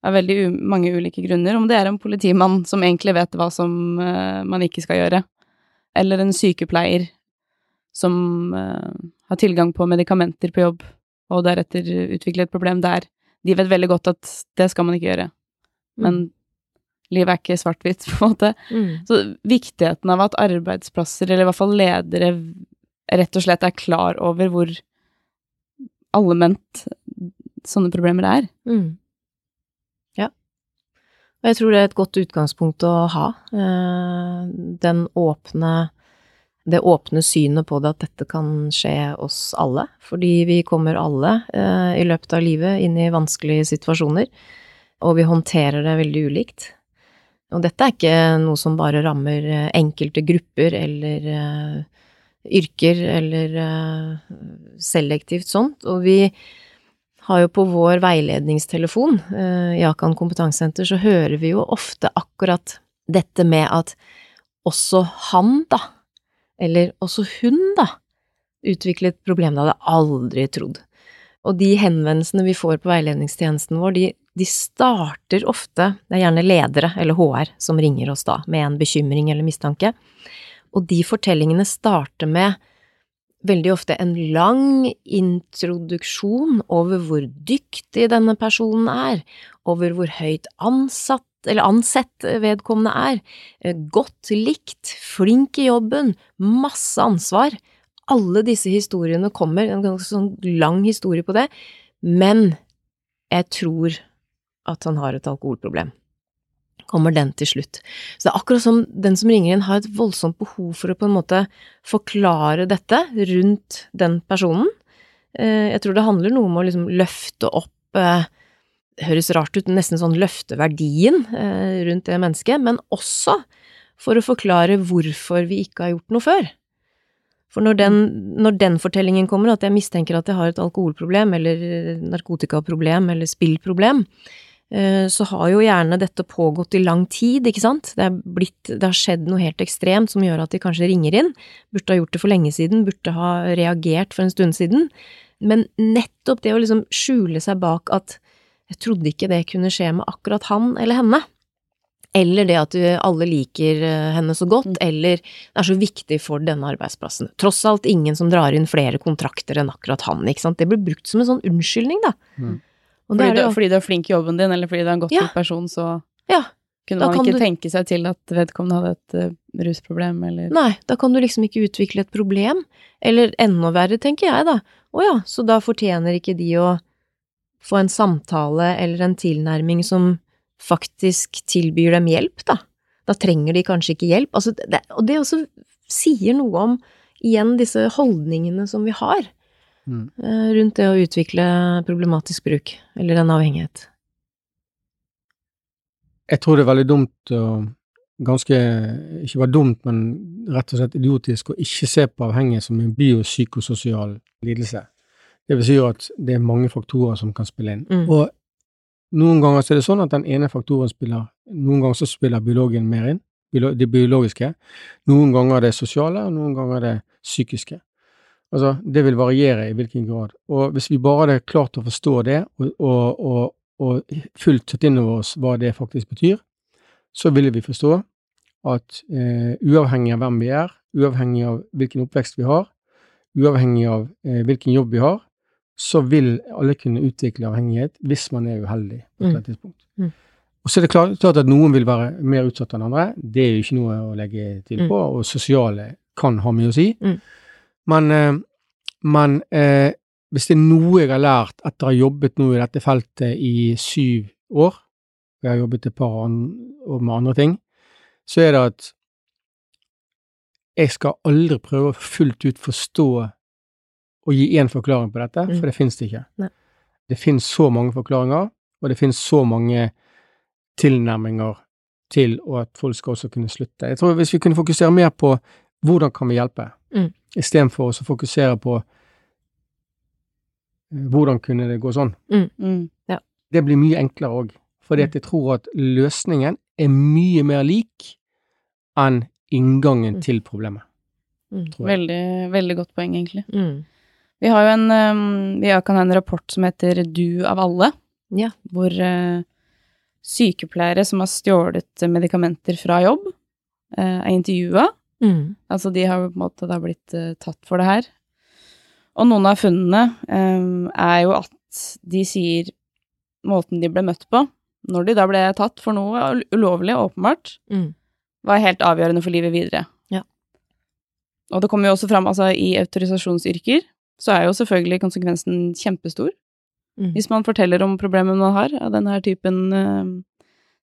Av veldig mange ulike grunner. Om det er en politimann som egentlig vet hva som uh, man ikke skal gjøre, eller en sykepleier som uh, har tilgang på medikamenter på jobb, og deretter utvikle et problem der. De vet veldig godt at det skal man ikke gjøre. Men mm. livet er ikke svart-hvitt, <laughs> på en måte. Mm. Så viktigheten av at arbeidsplasser, eller i hvert fall ledere, rett og slett er klar over hvor allment sånne problemer er. Mm. Ja. Og jeg tror det er et godt utgangspunkt å ha. Eh, den åpne det åpne synet på det at dette kan skje oss alle. Fordi vi kommer alle eh, i løpet av livet inn i vanskelige situasjoner, og vi håndterer det veldig ulikt. Og dette er ikke noe som bare rammer eh, enkelte grupper eller eh, yrker eller uh, selektivt sånt. Og vi har jo på vår veiledningstelefon uh, i Akan kompetansesenter, så hører vi jo ofte akkurat dette med at også han, da, Eller også hun, da, utviklet problem. Det hadde aldri trodd. Og de henvendelsene vi får på veiledningstjenesten vår, de, de starter ofte, det er gjerne ledere eller HR som ringer oss da med en bekymring eller mistanke, og de fortellingene starter med veldig ofte en lang introduksjon over hvor dyktig denne personen er, over hvor høyt ansatt eller ansett vedkommende er, eh, godt likt, flink i jobben, masse ansvar. Alle disse historiene kommer, en ganske sånn lang historie på det, men jeg tror at han har et alkoholproblem. Kommer den til slutt. Så det er akkurat som den som ringer inn har et voldsomt behov for å på en måte forklare dette rundt den personen. Eh, jeg tror det handler noe om å liksom løfte opp eh, det høres rart ut, nesten sånn løfte verdien eh, rundt det mennesket, men også for å forklare hvorfor vi ikke har gjort noe før. For når den, når den fortellingen kommer, at jeg mistenker at jeg har et alkoholproblem eller narkotikaproblem eller spillproblem, eh, så har jo gjerne dette pågått i lang tid, ikke sant? Det, blitt, det har skjedd noe helt ekstremt som gjør at de kanskje ringer inn. Burde ha gjort det for lenge siden, burde ha reagert for en stund siden. Men nettopp det å liksom skjule seg bak at jeg trodde ikke det kunne skje med akkurat han eller henne. Eller det at alle liker eh, henne så godt, mm. eller det er så viktig for denne arbeidsplassen. Tross alt ingen som drar inn flere kontrakter enn akkurat han, ikke sant. Det blir brukt som en sånn unnskyldning, da. Mm. Fordi, du, fordi, du, er flink i jobben din, eller fordi du er en godt ja. person, så ja. kunne man ikke du... tenke seg til at vedkommende hadde et uh, rusproblem, eller Nei, da kan du liksom ikke utvikle et problem. Eller enda verre, tenker jeg, da. Å ja, så da fortjener ikke de å få en samtale eller en tilnærming som faktisk tilbyr dem hjelp, da. Da trenger de kanskje ikke hjelp. Altså, det, og det også sier noe om, igjen, disse holdningene som vi har mm. Eh, rundt det å utvikle problematisk bruk, eller en avhengighet. Jeg tror det er veldig dumt og Ganske ikke bare dumt, men rett og slett idiotisk å ikke se på avhengighet som en biopsykososial lidelse. Det vil si at det er mange faktorer som kan spille inn. Mm. Og noen ganger så er det sånn at den ene faktoren spiller Noen ganger så spiller biologien mer inn, det biologiske. Noen ganger er det sosiale, og noen ganger er det psykiske. Altså, det vil variere i hvilken grad. Og hvis vi bare hadde klart å forstå det, og, og, og, og fullt tatt inn over oss hva det faktisk betyr, så ville vi forstå at eh, uavhengig av hvem vi er, uavhengig av hvilken oppvekst vi har, uavhengig av eh, hvilken jobb vi har, så vil alle kunne utvikle avhengighet hvis man er uheldig på et mm. tidspunkt. Mm. Og så er det klart, klart, at noen vil være mer utsatt enn andre. Det er jo ikke noe å legge til mm. på, og sosiale kan ha mye å si. Mm. Men, eh, men eh, hvis det er noe jeg har lært etter å ha jobbet nå i dette feltet i syv år, og jeg har jobbet et par år med andre ting, så er det at jeg skal aldri prøve å fullt ut forstå og gi én forklaring på dette, for mm. det finnes det ikke. Nei. Det finnes så mange forklaringer, og det finnes så mange tilnærminger til at folk skal også kunne slutte. Jeg tror Hvis vi kunne fokusere mer på hvordan kan vi hjelpe, mm. Istedenfor å fokusere på eh, hvordan kunne det gå sånn. Mm. Mm. Ja. Det blir mye enklere òg, fordi at jeg tror at løsningen er mye mer lik enn inngangen mm. til problemet. Veldig, veldig godt poeng, egentlig. Mm. Vi har jo en um, Vi kan ha en rapport som heter Du av alle, ja. hvor uh, sykepleiere som har stjålet medikamenter fra jobb, uh, er intervjua. Mm. Altså, de har på en måte da blitt uh, tatt for det her. Og noen av funnene um, er jo at de sier måten de ble møtt på, når de da ble tatt for noe ulovlig, åpenbart, mm. var helt avgjørende for livet videre. Ja. Og det kommer jo også fram, altså, i autorisasjonsyrker så er jo selvfølgelig konsekvensen kjempestor. Mm. Hvis man forteller om problemet man har av denne typen uh,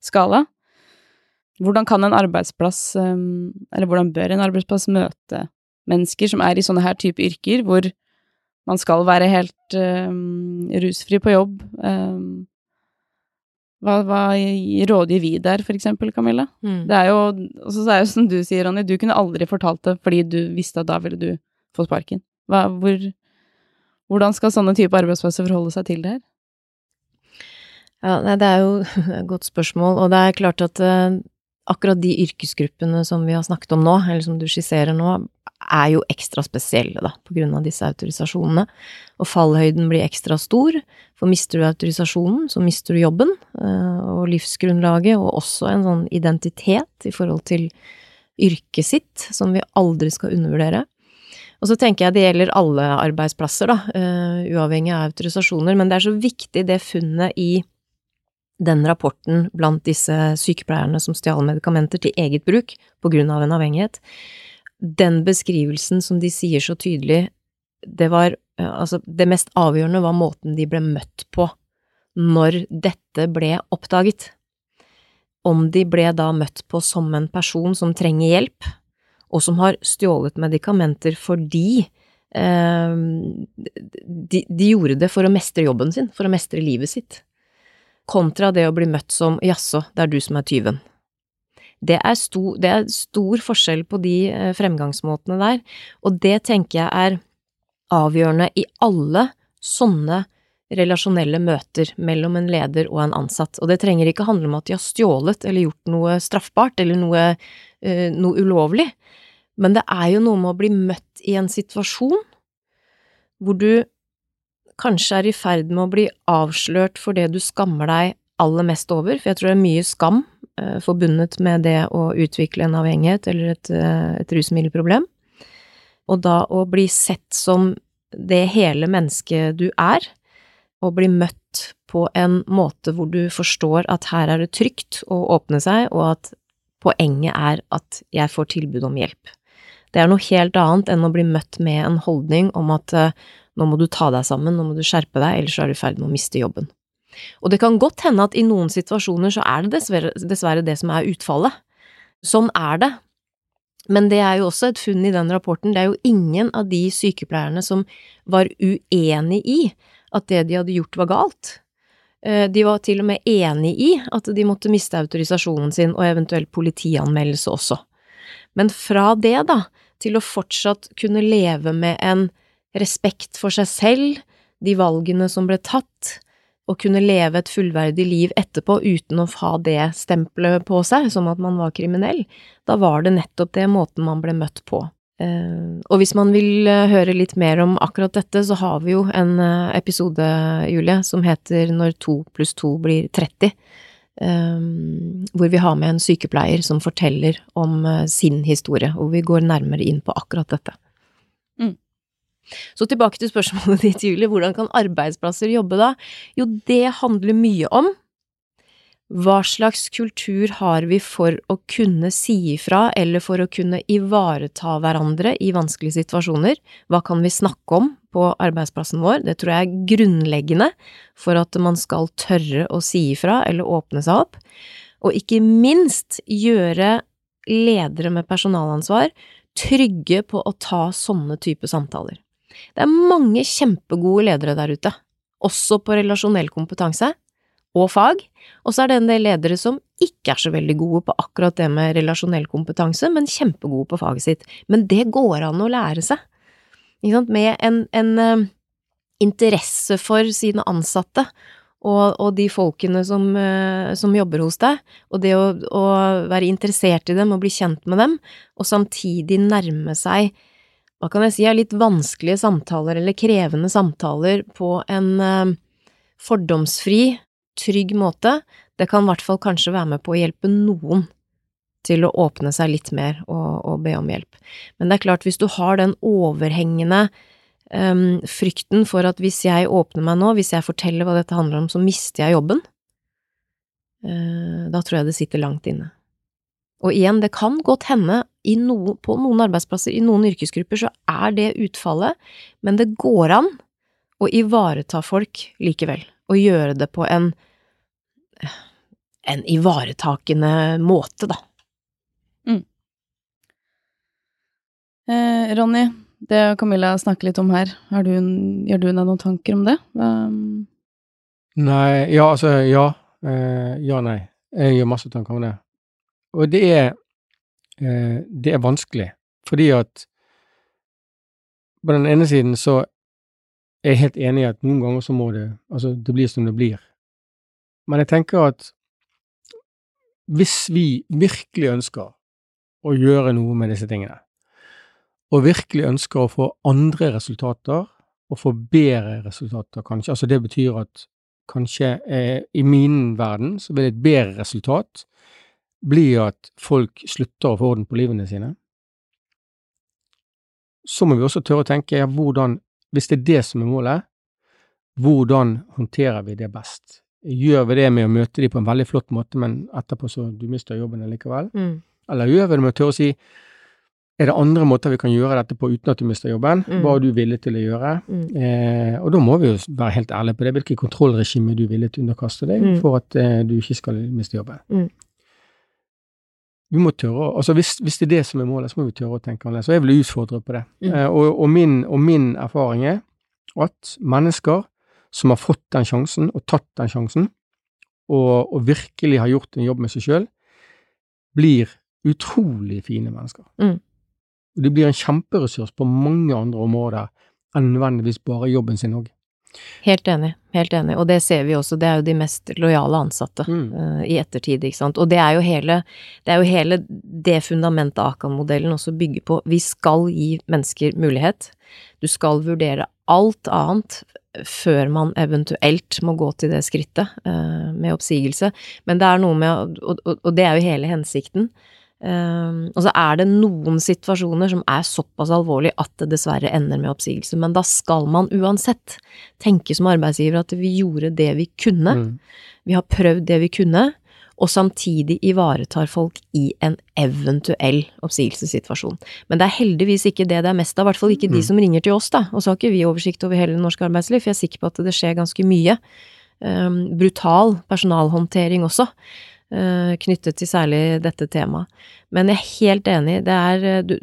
skala. Hvordan kan en arbeidsplass, um, eller hvordan bør en arbeidsplass møte mennesker som er i sånne her type yrker, hvor man skal være helt um, rusfri på jobb? Um, hva, hva rådgir vi der, for eksempel, Camilla? Mm. Det er jo, også er jo som du sier, Ronny, du kunne aldri fortalt det fordi du visste at da ville du få sparken. Hva, hvor, hvordan skal sånne type arbeidsplasser forholde seg til det her? Ja, det er jo <laughs> et godt spørsmål, og det er klart at akkurat de yrkesgruppene som vi har snakket om nå, eller som du skisserer nå, er jo ekstra spesielle, da, på grunn av disse autorisasjonene. Og fallhøyden blir ekstra stor, for mister du autorisasjonen, så mister du jobben eh, og livsgrunnlaget, og også en sånn identitet i forhold til yrket sitt, som vi aldri skal undervurdere. Og så tenker jeg det gjelder alle arbeidsplasser, da, uh, uavhengig av autorisasjoner, men det er så viktig det funnet i den rapporten blant disse sykepleierne som stjal medikamenter til eget bruk på grunn av en avhengighet. Den beskrivelsen som de sier så tydelig, det var uh, altså det mest avgjørende var måten de ble møtt på når dette ble oppdaget. Om de ble da møtt på som en person som trenger hjelp, og som har stjålet medikamenter fordi eh, de, de, gjorde det for å mestre jobben sin, for å mestre livet sitt, kontra det å bli møtt som jaså, det er du som er tyven. Det er, sto, det er stor forskjell på de eh, fremgangsmåtene der, og det tenker jeg er avgjørende i alle sånne relasjonelle møter mellom en leder og en ansatt, og det trenger ikke handle om at de har stjålet eller gjort noe straffbart eller noe, uh, noe ulovlig, men det er jo noe med å bli møtt i en situasjon hvor du kanskje er i ferd med å bli avslørt for det du skammer deg aller mest over, for jeg tror det er mye skam eh, forbundet med det å utvikle en avhengighet eller et, eh, et rusmiddelproblem. Og da å bli sett som det hele mennesket du er, og bli møtt på en måte hvor du forstår at her er det trygt å åpne seg, og at poenget er at jeg får tilbud om hjelp. Det er noe helt annet enn å bli møtt med en holdning om at uh, nå må du ta deg sammen, nå må du skjerpe deg, ellers er du i ferd med å miste jobben. Og det kan godt hende at i noen situasjoner så er det dessverre, dessverre det som er utfallet. Sånn er det. Men det er jo også et funn i den rapporten, det er jo ingen av de sykepleierne som var uenig i at det de hadde gjort var galt. Eh, de var til og med enig i at de måtte miste autorisasjonen sin og eventuelt politianmeldelse også. Men fra det, da, til å fortsatt kunne leve med en respekt for seg selv, de valgene som ble tatt, og kunne leve et fullverdig liv etterpå uten å ha det stempelet på seg, som at man var kriminell, da var det nettopp det måten man ble møtt på. Eh, og hvis man vil eh, høre litt mer om akkurat dette, så har vi jo en eh, episode, Julie, som heter Når to pluss to blir 30 Um, hvor vi har med en sykepleier som forteller om uh, sin historie, og vi går nærmere inn på akkurat dette. Mm. Så tilbake til spørsmålet <laughs> ditt, Julie. Hvordan kan arbeidsplasser jobbe da? Jo, det handler mye om hva slags kultur har vi for å kunne si ifra, eller for å kunne ivareta hverandre i vanskelige situasjoner? Hva kan vi snakke om på arbeidsplassen vår. Det tror jeg er grunnleggende for at man skal tørre å si ifra eller åpne seg opp. Og ikke minst gjøre ledere med personalansvar trygge på å ta sånne type samtaler. Det er mange kjempegode ledere der ute, også på relasjonell kompetanse og fag, og så er det en del ledere som ikke er så veldig gode på akkurat det med relasjonell kompetanse, men kjempegode på faget sitt. Men det går an å lære seg med en, en uh, interesse for sine ansatte og, og de folkene som, uh, som, jobber hos deg, og det å, å, være interessert i dem og bli kjent med dem, og samtidig nærme seg hva kan jeg si litt vanskelige samtaler eller krevende samtaler på en uh, fordomsfri, trygg måte, det kan i hvert fall kanskje være med på å hjelpe noen til å åpne seg litt mer og, og, be om hjelp. Men det er klart, hvis du har den overhengende um, frykten for at hvis jeg åpner meg nå, hvis jeg forteller hva dette handler om, så mister jeg jobben, uh, da tror jeg det sitter langt inne. Og igjen, det kan godt hende noe, på noen arbeidsplasser, i noen yrkesgrupper, så er det utfallet, men det går an å ivareta folk likevel, og gjøre det på en en ivaretakende måte, da. Eh, Ronny, det Camilla snakker litt om her, du, gjør du deg noen tanker om det? Um... Nei, ja, altså, ja. Eh, ja, nei. Jeg gjør masse tanker om det. Og det er eh, Det er vanskelig, fordi at på den ene siden så er jeg helt enig i at noen ganger så må det Altså, det blir som det blir. Men jeg tenker at hvis vi virkelig ønsker å gjøre noe med disse tingene, og virkelig ønsker å få andre resultater, og få bedre resultater, kanskje. Altså det betyr at kanskje eh, i min verden så vil et bedre resultat bli at folk slutter å få orden på livene sine. Så må vi også tørre å tenke ja, hvordan, hvis det er det som er målet, hvordan håndterer vi det best? Gjør vi det med å møte dem på en veldig flott måte, men etterpå så du mister jobben likevel? Mm. Eller gjør vi det med å tørre å si er det andre måter vi kan gjøre dette på uten at du mister jobben? Mm. Hva er du villig til å gjøre? Mm. Eh, og da må vi jo være helt ærlige på det. Hvilke kontrollregime du er villig til å underkaste deg Mm. for at eh, du ikke skal miste jobben. Mm. Vi må tørre altså hvis, hvis det er det som er målet, så må vi tørre å tenke annerledes. Og jeg vil utfordre på det. Mm. Eh, og, og, min, og min erfaring er at mennesker som har fått den sjansen, og tatt den sjansen, og, og virkelig har gjort en jobb med seg sjøl, blir utrolig fine mennesker. Og de blir en kjemperessurs på mange andre områder enn nødvendigvis bare jobben sin òg. Helt enig, helt enig. Og det ser vi også, det er jo de mest lojale ansatte Mm. uh, i ettertid, ikke sant. Og det er jo hele det, jo hele det fundamentet Akan-modellen også bygger på. Vi skal gi mennesker mulighet. Du skal vurdere alt annet før man eventuelt må gå til det skrittet uh, med oppsigelse. Men det er noe med, og, og, og det er jo hele hensikten. Um, og så er det noen situasjoner som er såpass alvorlig at det dessverre ender med oppsigelse, men da skal man uansett tenke som arbeidsgiver at vi gjorde det vi kunne, Mm. vi har prøvd det vi kunne, og samtidig ivaretar folk i en eventuell oppsigelsessituasjon. Men det er heldigvis ikke det det er mest av, i hvert fall ikke de Mm. som ringer til oss, da. Og så har ikke vi oversikt over hele det norske arbeidsliv, for jeg er sikker på at det skjer ganske mye. Um, brutal personalhåndtering også, knyttet til særlig dette temaet. Men jeg er helt enig, det er uh, du,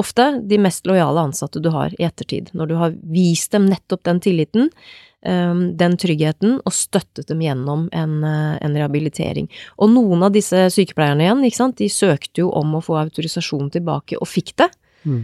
ofte de mest lojale ansatte du har i ettertid, når du har vist dem nettopp den tilliten, um, den tryggheten, og støttet dem gjennom en, en rehabilitering. Og noen av disse sykepleierne igjen, ikke sant, de søkte jo om å få autorisasjon tilbake, og fikk det. Mm.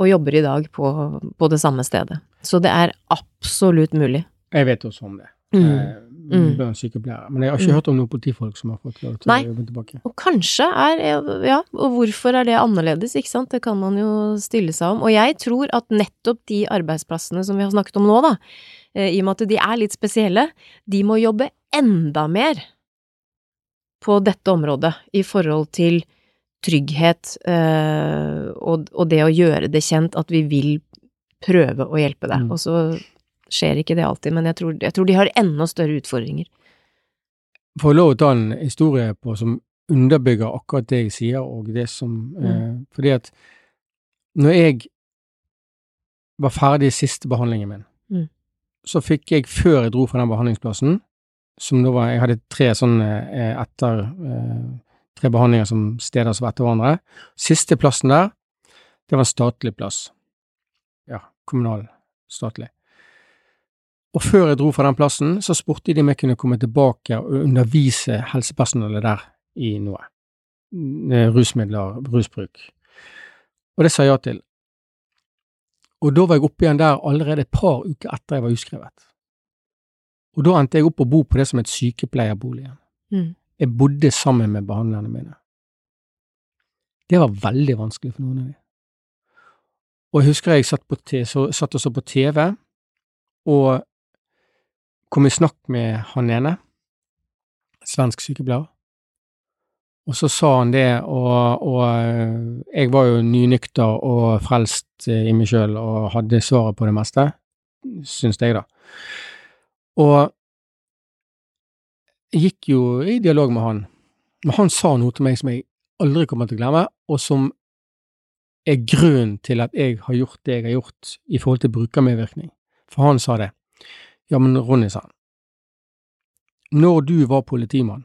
Og jobber i dag på, på det samme stedet. Så det er absolutt mulig. Jeg vet også om det. Mm. Eh, Mm. sykepleiere. Men jeg har ikke Mm. hørt om noen politifolk som har fått lov til Nei. å jobbe tilbake. Og kanskje er Ja, og hvorfor er det annerledes, ikke sant? Det kan man jo stille seg om. Og jeg tror at nettopp de arbeidsplassene som vi har snakket om nå, da, eh, i og med at de er litt spesielle, de må jobbe enda mer på dette området i forhold til trygghet eh, og det å gjøre det kjent at vi vil prøve å hjelpe deg. Mm. Og så skjer ikke det alltid, men jeg tror, jeg tror de har enda større utfordringer. Får jeg lov å ta en historie på som underbygger akkurat det jeg sier, og det som Mm. eh, Fordi at når jeg var ferdig i siste behandlingen min, Mm. så fikk jeg, før jeg dro fra den behandlingsplassen, som da var Jeg hadde tre sånne eh, etter eh, Tre behandlinger som steder som var etter hverandre. Siste plassen der, det var en statlig plass. Ja, kommunal, statlig. Og før jeg dro fra den plassen, så spurte de om jeg kunne komme tilbake og undervise helsepersonellet der i noe. Eh, Rusmidler, rusbruk. Og det sa jeg ja til. Og da var jeg oppe igjen der allerede et par uker etter jeg var utskrevet. Og da endte jeg opp å bo på det som het sykepleierbolig igjen. Mm. Jeg bodde sammen med behandlerne mine. Det var veldig vanskelig for noen av dem. Og jeg husker jeg satt, på t så, satt og så på TV, og kom i snakk med han ene, svensk sykepleier. Og så sa han det, og, og øh, jeg var jo nynykter og frelst øh, i meg sjøl og hadde svaret på det meste, syns jeg, da. Og jeg gikk jo i dialog med han, men han sa noe til meg som jeg aldri kommer til å glemme, og som er grunnen til at jeg har gjort det jeg har gjort i forhold til brukermedvirkning. For han sa det. Ja, men Ronny, sa han, når du var politimann,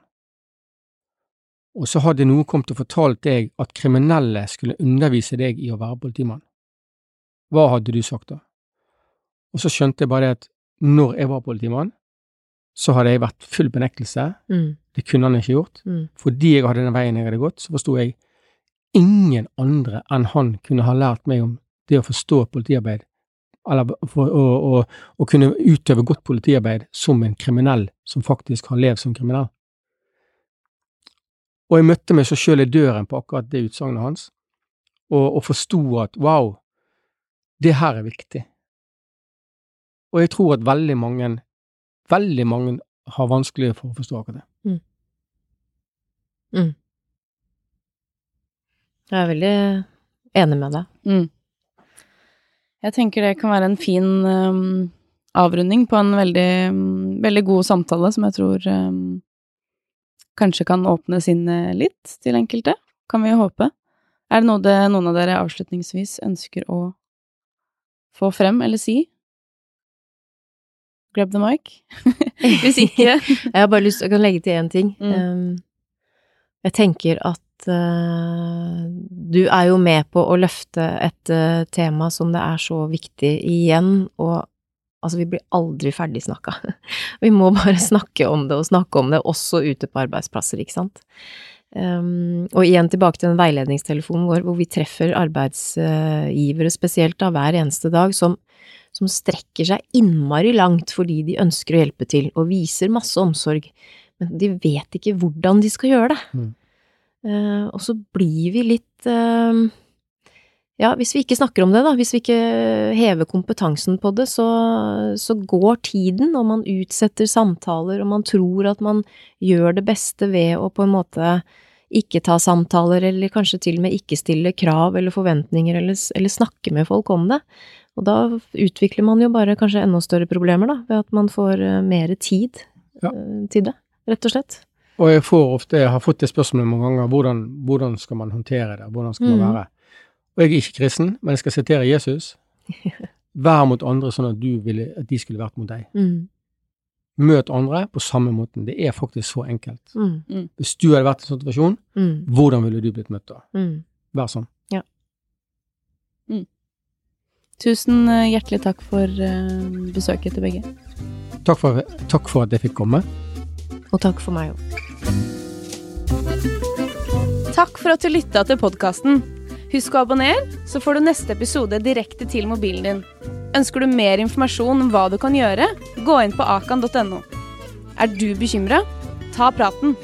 og så hadde noen kommet og fortalt deg at kriminelle skulle undervise deg i å være politimann, hva hadde du sagt da? Og så skjønte jeg bare det at når jeg var politimann, så hadde jeg vært full benektelse, Mm. det kunne han ikke gjort. Mm. Fordi jeg hadde den veien jeg hadde gått, så forsto jeg ingen andre enn han kunne ha lært meg om det å forstå politiarbeid, eller for å, å, å kunne utøve godt politiarbeid som en kriminell som faktisk har levd som kriminell. Og jeg møtte meg så sjøl i døren på akkurat det utsagnet hans, og, og forsto at wow, det her er viktig. Og jeg tror at veldig mange, veldig mange har vanskelig for å forstå akkurat det. Jeg er veldig enig med deg. Mm. Jeg tenker det kan være en fin um, avrunding på en veldig, um, veldig god samtale, som jeg tror um, kanskje kan åpne sinnet litt til enkelte. Kan vi jo håpe. Er det noe det, noen av dere avslutningsvis ønsker å få frem eller si? Grab the mic. <laughs> Hvis ikke <laughs> Jeg har bare lyst til å legge til én ting. Mm. Um, jeg tenker at du er jo med på å løfte et uh, tema som det er så viktig igjen, og altså, vi blir aldri ferdig snakka. <laughs> Vi må bare snakke om det og snakke om det, også ute på arbeidsplasser, ikke sant. Um, og igjen tilbake til den veiledningstelefonen vår, hvor vi treffer arbeidsgivere spesielt da, hver eneste dag, som, som strekker seg innmari langt fordi de ønsker å hjelpe til, og viser masse omsorg, men de vet ikke hvordan de skal gjøre det. Mm. Uh, og så blir vi litt uh, Ja, hvis vi ikke snakker om det, da, hvis vi ikke hever kompetansen på det, så, så går tiden, og man utsetter samtaler, og man tror at man gjør det beste ved å på en måte ikke ta samtaler, eller kanskje til og med ikke stille krav eller forventninger, eller, eller snakke med folk om det. Og da utvikler man jo bare kanskje enda større problemer, da, ved at man får uh, mer tid Ja. til det, rett og slett. Og jeg får ofte, jeg har fått det spørsmålet mange ganger, hvordan, hvordan skal man håndtere det, hvordan skal man Mhm. være? Og jeg er ikke kristen, men jeg skal sitere Jesus. <laughs> Vær mot andre sånn at, du ville, at de skulle vært mot deg. Mm. Møt andre på samme måten. Det er faktisk så enkelt. Mm. Hvis du hadde vært i en sånn situasjon, Mm. hvordan ville du blitt møtt da? Mm. Vær sånn. Tusen eh, hjertelig takk for eh, besøket til begge. Takk for, takk for at jeg fikk komme. Og takk for meg òg. Takk for at du lytta til podkasten. Husk å abonnere, så får du neste episode direkte til mobilen din. Ønsker du mer informasjon om hva du kan gjøre, gå inn på akan.no. Er du bekymra? Ta praten.